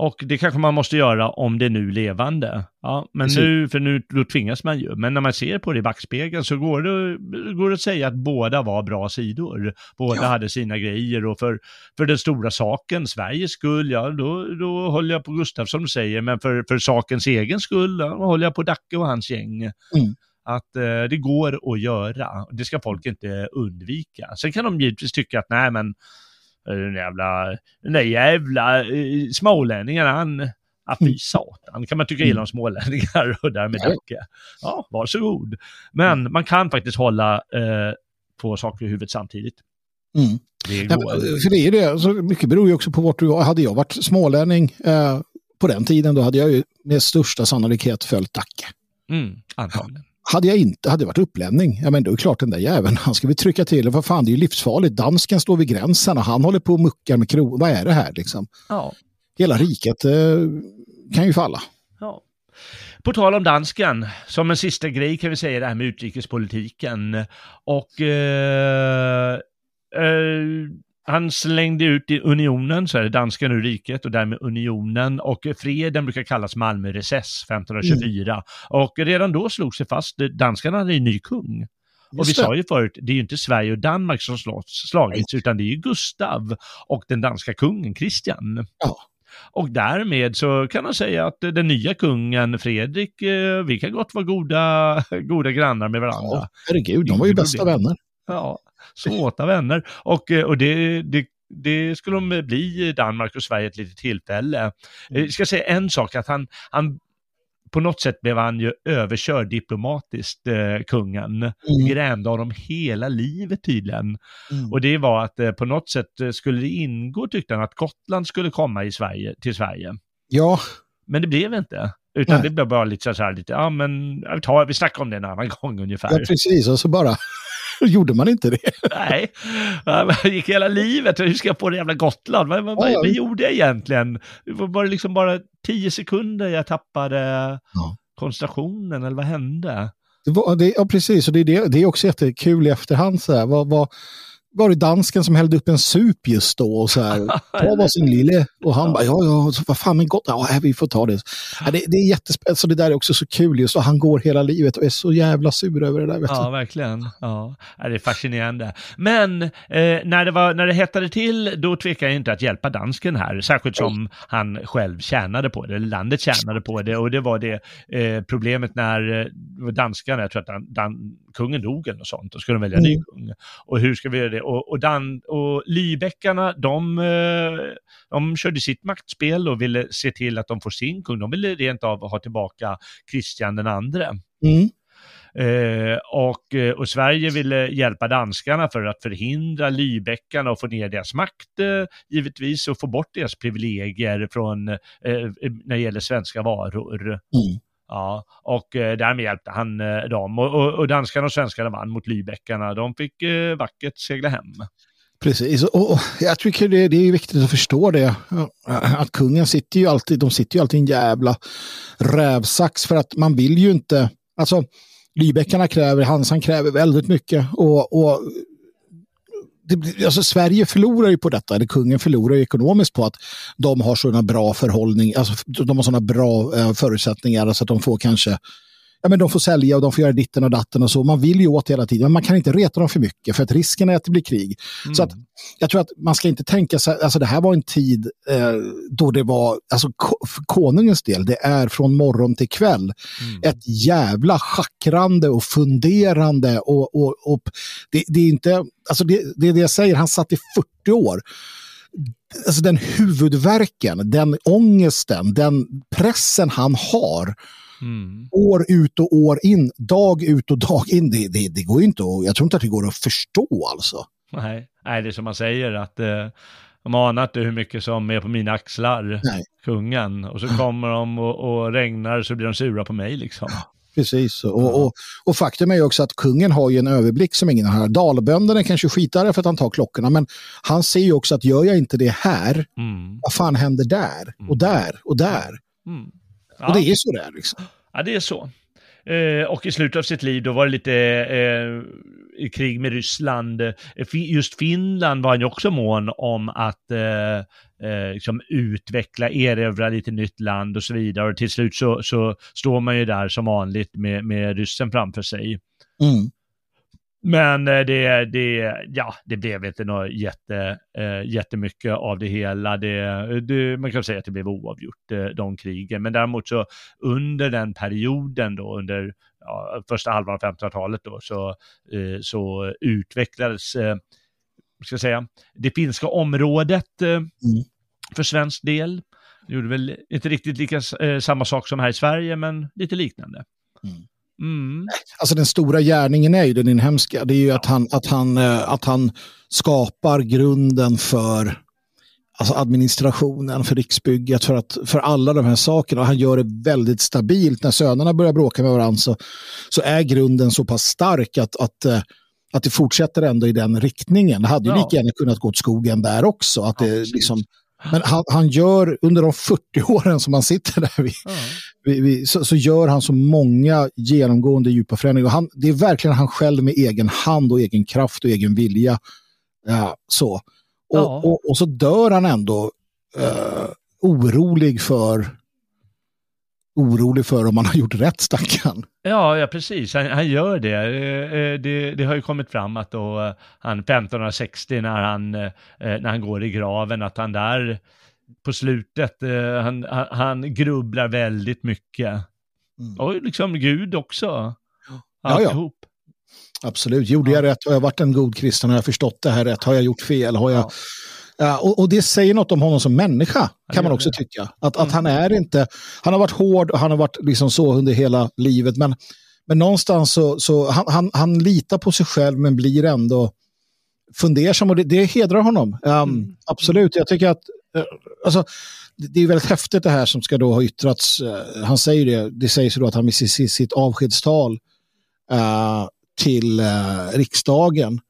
Och det kanske man måste göra om det är nu levande. Ja, men Precis. nu, för nu då tvingas man ju. Men när man ser på det i backspegeln så går det, går det att säga att båda var bra sidor. Båda ja. hade sina grejer och för, för den stora saken, Sveriges skull, ja då, då håller jag på Gustav som du säger, men för, för sakens egen skull, ja, då håller jag på Dacke och hans gäng. Mm att eh, det går att göra. Det ska folk inte undvika. Sen kan de givetvis tycka att nej men den jävla, den där jävla uh, smålänningen, han, ja fy mm. satan, kan man tycka illa om mm. smålänningar och därmed Dacke. Ja, varsågod. Men mm. man kan faktiskt hålla eh, på saker i huvudet samtidigt. Mm. Det går. Ja, för det är det, alltså, mycket beror ju också på vart du Hade jag varit smålänning eh, på den tiden, då hade jag ju med största sannolikhet följt Dacke. Mm, antagligen. Hade jag inte, hade varit upplänning, ja men då är det klart den där jäveln, han ska vi trycka till, vad fan det är ju livsfarligt, dansken står vid gränsen och han håller på och muckar med kronor, vad är det här liksom? Ja. Hela riket eh, kan ju falla. Ja. På tal om dansken, som en sista grej kan vi säga det här med utrikespolitiken. Och eh, eh, han slängde ut i unionen, så är det danskan ur riket och därmed unionen och freden brukar kallas Malmörecess 1524. Mm. Och redan då slog sig fast, danskarna hade en ny kung. Just och vi det. sa ju förut, det är ju inte Sverige och Danmark som slagits, utan det är ju Gustav och den danska kungen Kristian. Ja. Och därmed så kan man säga att den nya kungen Fredrik, eh, vi kan gott vara goda, goda grannar med varandra. Ja, herregud, de var ju bästa vänner. Ja, såta vänner. Och, eh, och det, det det skulle de bli i Danmark och Sverige ett litet tillfälle. Jag mm. ska säga en sak, att han, han på något sätt blev han ju överkörd diplomatiskt, eh, kungen. Mm. Grämde honom hela livet tydligen. Mm. Och det var att eh, på något sätt eh, skulle det ingå, tyckte han, att Gotland skulle komma i Sverige, till Sverige. Ja. Men det blev inte. Utan Nej. det blev bara lite så här, lite, ja men vi, tar, vi snackar om det en annan gång ungefär. Ja, precis, och så bara gjorde man inte det. Nej, jag gick hela livet, hur ska jag på det jävla Gotland? Vad, vad, ja, vad gjorde jag egentligen? Det var bara, liksom bara tio sekunder jag tappade ja. koncentrationen, eller vad hände? Det var, det, ja, precis, och det, det, det är också jättekul i efterhand. Så här. Vad, vad, var det dansken som hällde upp en sup just då och så här, ta varsin lille. Och han ja. bara, ja, ja, så, vad fan, men gott, ja, vi får ta det. Ja, det, det är jättespännande, så det där är också så kul just, och han går hela livet och är så jävla sur över det där. Ja, du. verkligen. Ja, det är fascinerande. Men eh, när, det var, när det hettade till, då tvekade jag inte att hjälpa dansken här, särskilt som han själv tjänade på det, eller landet tjänade på det, och det var det eh, problemet när eh, danskarna, jag tror att dan, dan, kungen dog eller något sånt, då skulle de välja mm. ny kung. Och hur ska vi göra det? Och, och, Dan, och Lybäckarna, de, eh, de körde sitt maktspel och ville se till att de får sin kung. De ville rent av ha tillbaka Kristian den andre. Mm. Eh, och, eh, och, Sverige ville hjälpa danskarna för att förhindra Lybäckarna och få ner deras makt eh, givetvis och få bort deras privilegier från, eh, när det gäller svenska varor. Mm. Ja, och eh, därmed hjälpte han eh, dem. Och, och, och danskarna och svenskarna vann mot Lybeckarna. De fick eh, vackert segla hem. Precis, och, jag tycker det, det, är viktigt att förstå det. Att kungen sitter ju alltid, de sitter ju alltid i en jävla rävsax för att man vill ju inte, alltså Lybeckarna kräver, Hansan kräver väldigt mycket och, och det, alltså Sverige förlorar ju på detta, eller kungen förlorar ju ekonomiskt på att de har sådana bra förhållning, alltså de har sådana bra eh, förutsättningar så alltså att de får kanske ja, men de får sälja och de får göra ditten och datten och så. Man vill ju åt hela tiden, men man kan inte reta dem för mycket för att risken är att det blir krig. Mm. Så att jag tror att man ska inte tänka sig, alltså det här var en tid eh, då det var, alltså för konungens del, det är från morgon till kväll mm. ett jävla schackrande och funderande och, och, och det, det, är inte, alltså det, det är det jag säger, han satt i 40 år alltså den huvudverken, den ångesten, den pressen han har Mm. År ut och år in, dag ut och dag in. Det, det, det går inte att, jag tror inte att det går att förstå alltså. Nej, Nej det är som man säger att eh, de anar inte hur mycket som är på mina axlar, Nej. kungen. Och så kommer de och, och regnar så blir de sura på mig liksom. Precis, och, och, och, faktum är ju också att kungen har ju en överblick som ingen har. Dalbönderna kanske skitar för att han tar klockorna, men han ser ju också att gör jag inte det här, mm. vad fan händer där och mm. där och där? Mm. Ja. Och det är så där liksom. Ja, det är så. Eh, och i slutet av sitt liv då var det lite eh, i krig med Ryssland. Eh, just Finland var han ju också mån om att eh, eh, liksom utveckla, erövra lite nytt land och så vidare. Och till slut så, så står man ju där som vanligt med, med ryssen framför sig. Mm. Men eh, det, det, ja, det blev inte något jätte, äh, jättemycket av det hela. Det, det, man kan säga att det blev oavgjort, äh, de krigen. Men däremot så under den perioden då, under ja, första halvan av 1500-talet då, så, så utvecklades, äh, ska säga, det finska området mm. för svensk del. Det gjorde väl inte riktigt lika samma sak som här i Sverige, men lite liknande. Mm. Mm. Alltså den stora gärningen är ju den inhemska. Det är ju att han, att han, eh, att han skapar grunden för alltså administrationen, för riksbygget, för, att, för alla de här sakerna. Han gör det väldigt stabilt. När sönerna börjar bråka med varandra så, så är grunden så pass stark att, att, eh, att det fortsätter ändå i den riktningen. Det hade ju ja. lika gärna kunnat gå åt skogen där också. Att det, liksom, men han, han, gör, under de 40 åren som han sitter där, vi, mm. vi, vi, så, så, gör han så många genomgående djupa förändringar. Han, det är verkligen han själv med egen hand och egen kraft och egen vilja. Ja, så. Och, ja. och, och, så dör han ändå uh, orolig för orolig för om man har gjort rätt stackarn. Ja, ja precis. Han, han gör det. Eh, eh, det. det. har ju kommit fram att då eh, han 1560 när han, när han går i graven, att han där på slutet, han, han grubblar väldigt mycket. Mm. Och liksom Gud också. Ja, ja. Absolut. Gjorde jag rätt? Har jag varit en god kristen? Har jag förstått det här rätt? Har jag gjort fel? Har jag... Ja Uh, och, och, det säger något om honom som människa, kan man också tycka. Att, mm. att han är inte, han har varit hård och han har varit liksom så under hela livet, men, men någonstans så, så han, han, han litar på sig själv men blir ändå fundersam och det, det hedrar honom. Um, mm. Absolut, jag tycker att uh, alltså, det är väldigt häftigt det här som ska då ha yttrats. Uh, han säger det, det sägs då att han i sitt, sitt avskedstal till riksdagen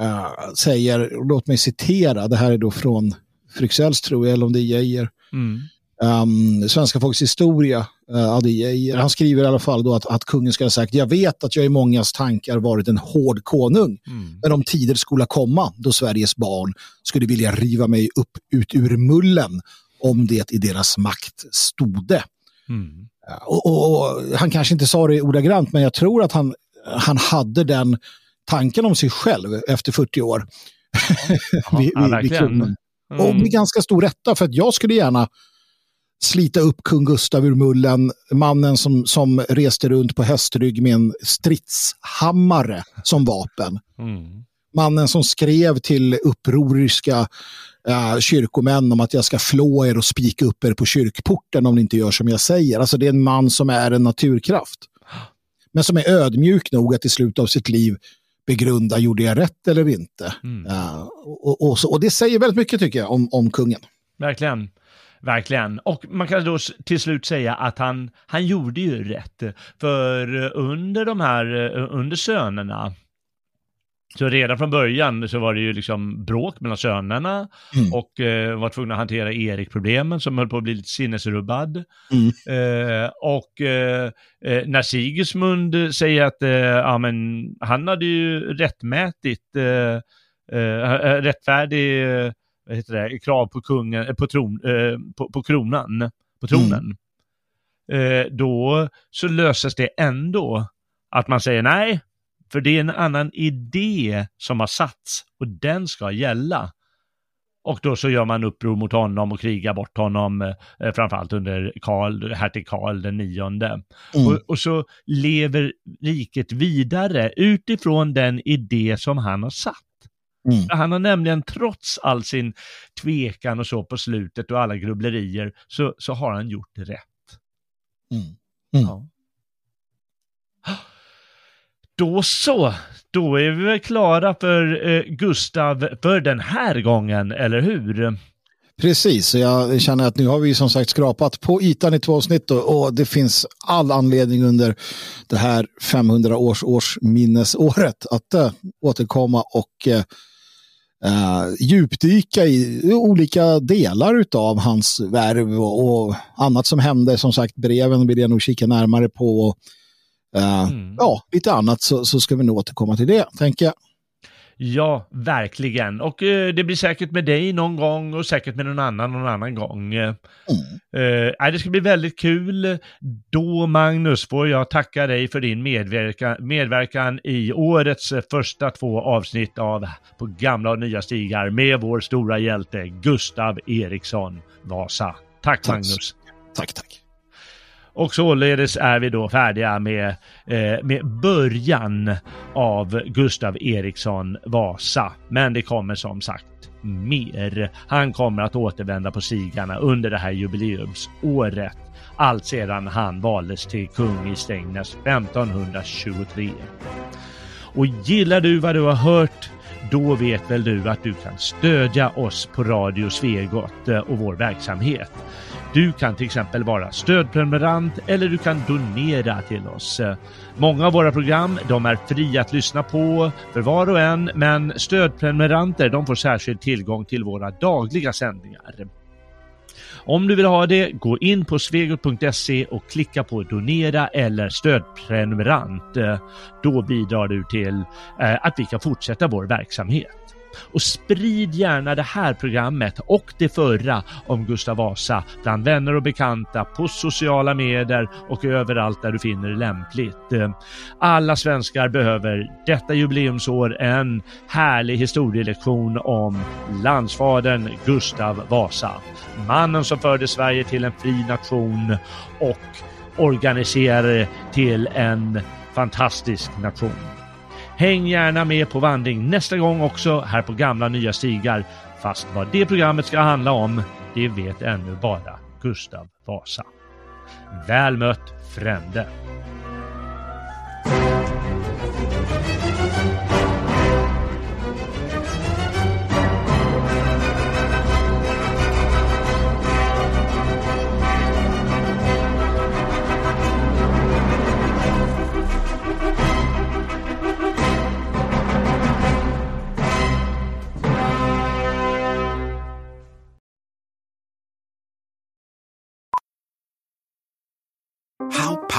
uh, säger, låt mig citera, det här är då från Fryxells tror jag, eller om det är Geijer. Mm. Um, Svenska folks historia, uh, det Geijer. Han skriver i alla fall då att, att kungen ska ha sagt, jag vet att jag i mångas tankar varit en hård konung, mm. men om tider skulle komma då Sveriges barn skulle vilja riva mig upp ut ur mullen om det i deras makt stode. Mm. Och, och, och, han kanske inte sa det ordagrant, men jag tror att han, han hade den tanken om sig själv efter 40 år. Ja, vid, ja, vid mm. Och med ganska stor rätta, för att jag skulle gärna slita upp kung Gustav ur mullen, mannen som, som reste runt på hästrygg med en stridshammare som vapen. Mm. Mannen som skrev till upproriska uh, kyrkomän om att jag ska flå er och spika upp er på kyrkporten om ni inte gör som jag säger. Alltså det är en man som är en naturkraft. Men som är ödmjuk nog att i slutet av sitt liv begrunda, gjorde jag rätt eller inte? Mm. Uh, och, och, så, och, det säger väldigt mycket tycker jag om, om kungen. Verkligen. Verkligen. Och man kan då till slut säga att han, han gjorde ju rätt. För under de här, eh, under sönerna, så redan från början så var det ju liksom bråk mellan sönerna mm. och eh, var tvungna att hantera Erik-problemen som höll på att bli lite sinnesrubbad. Mm. Eh, och eh, eh när Sigismund säger att eh, ja, men han hade ju rättmätigt, eh, rättfärdig vad heter det, krav på, kungen, på, tron, på, på kronan, på tronen. Mm. då så löses det ändå att man säger nej, för det är en annan idé som har satts och den ska gälla. Och då så gör man uppror mot honom och krigar bort honom, eh, framförallt under Karl, hertig Karl den nionde. Mm. Och, och, så lever riket vidare utifrån den idé som han har satt. Mm. Han har nämligen trots all sin tvekan och så på slutet och alla grubblerier så, så har han gjort rätt. Mm. mm. Ja. Då så, då är vi väl klara för eh, Gustav för den här gången, eller hur? Precis, jag känner att nu har vi som sagt skrapat på ytan i två avsnitt och, och det finns all anledning under det här 500 års årsminnesåret att äh, återkomma och äh, djupdyka i olika delar av hans värv och, och, annat som hände. Som sagt, breven vill jag nog kika närmare på. Och, Uh, mm. Ja, lite annat så, så ska vi nog återkomma till det, tänker jag. Ja, verkligen. Och eh, det blir säkert med dig någon gång och säkert med någon annan någon annan gång. Mm. Eh, det ska bli väldigt kul. Då, Magnus, får jag tacka dig för din medverkan, medverkan i årets första två avsnitt av På gamla och nya stigar med vår stora hjälte Gustav Eriksson Vasa. Tack, tack. Magnus. Tack, tack. Och således är vi då färdiga med, eh, med början av Gustav Eriksson Vasa. Men det kommer som sagt mer. Han kommer att återvända på sigarna under det här jubileumsåret. Allt sedan han valdes till kung i Strängnäs 1523. Och gillar du vad du har hört då vet väl du att du kan stödja oss på Radio Svegot eh, och vår verksamhet. Du kan till exempel vara stödprenumerant eller du kan donera till oss. Många av våra program de är fria att lyssna på för var och en men stödprenumeranter de får särskild tillgång till våra dagliga sändningar. Om du vill ha det, gå in på svegot.se och klicka på donera eller stödprenumerant. Då bidrar du till eh, att vi kan fortsätta vår verksamhet. Och sprid gärna det här programmet och det förra om Gustav Vasa bland vänner och bekanta på sociala medier och överallt där du finner det lämpligt. Alla svenskar behöver detta jubileumsår en härlig historielektion om landsfadern Gustav Vasa. Mannen som förde Sverige till en fri nation och organiserade till en fantastisk nation. Häng gärna med på vandring nästa gång också här på gamla nya stigar. Fast vad det programmet ska handla om, det vet ännu bara Gustav Vasa. Väl mött Frände!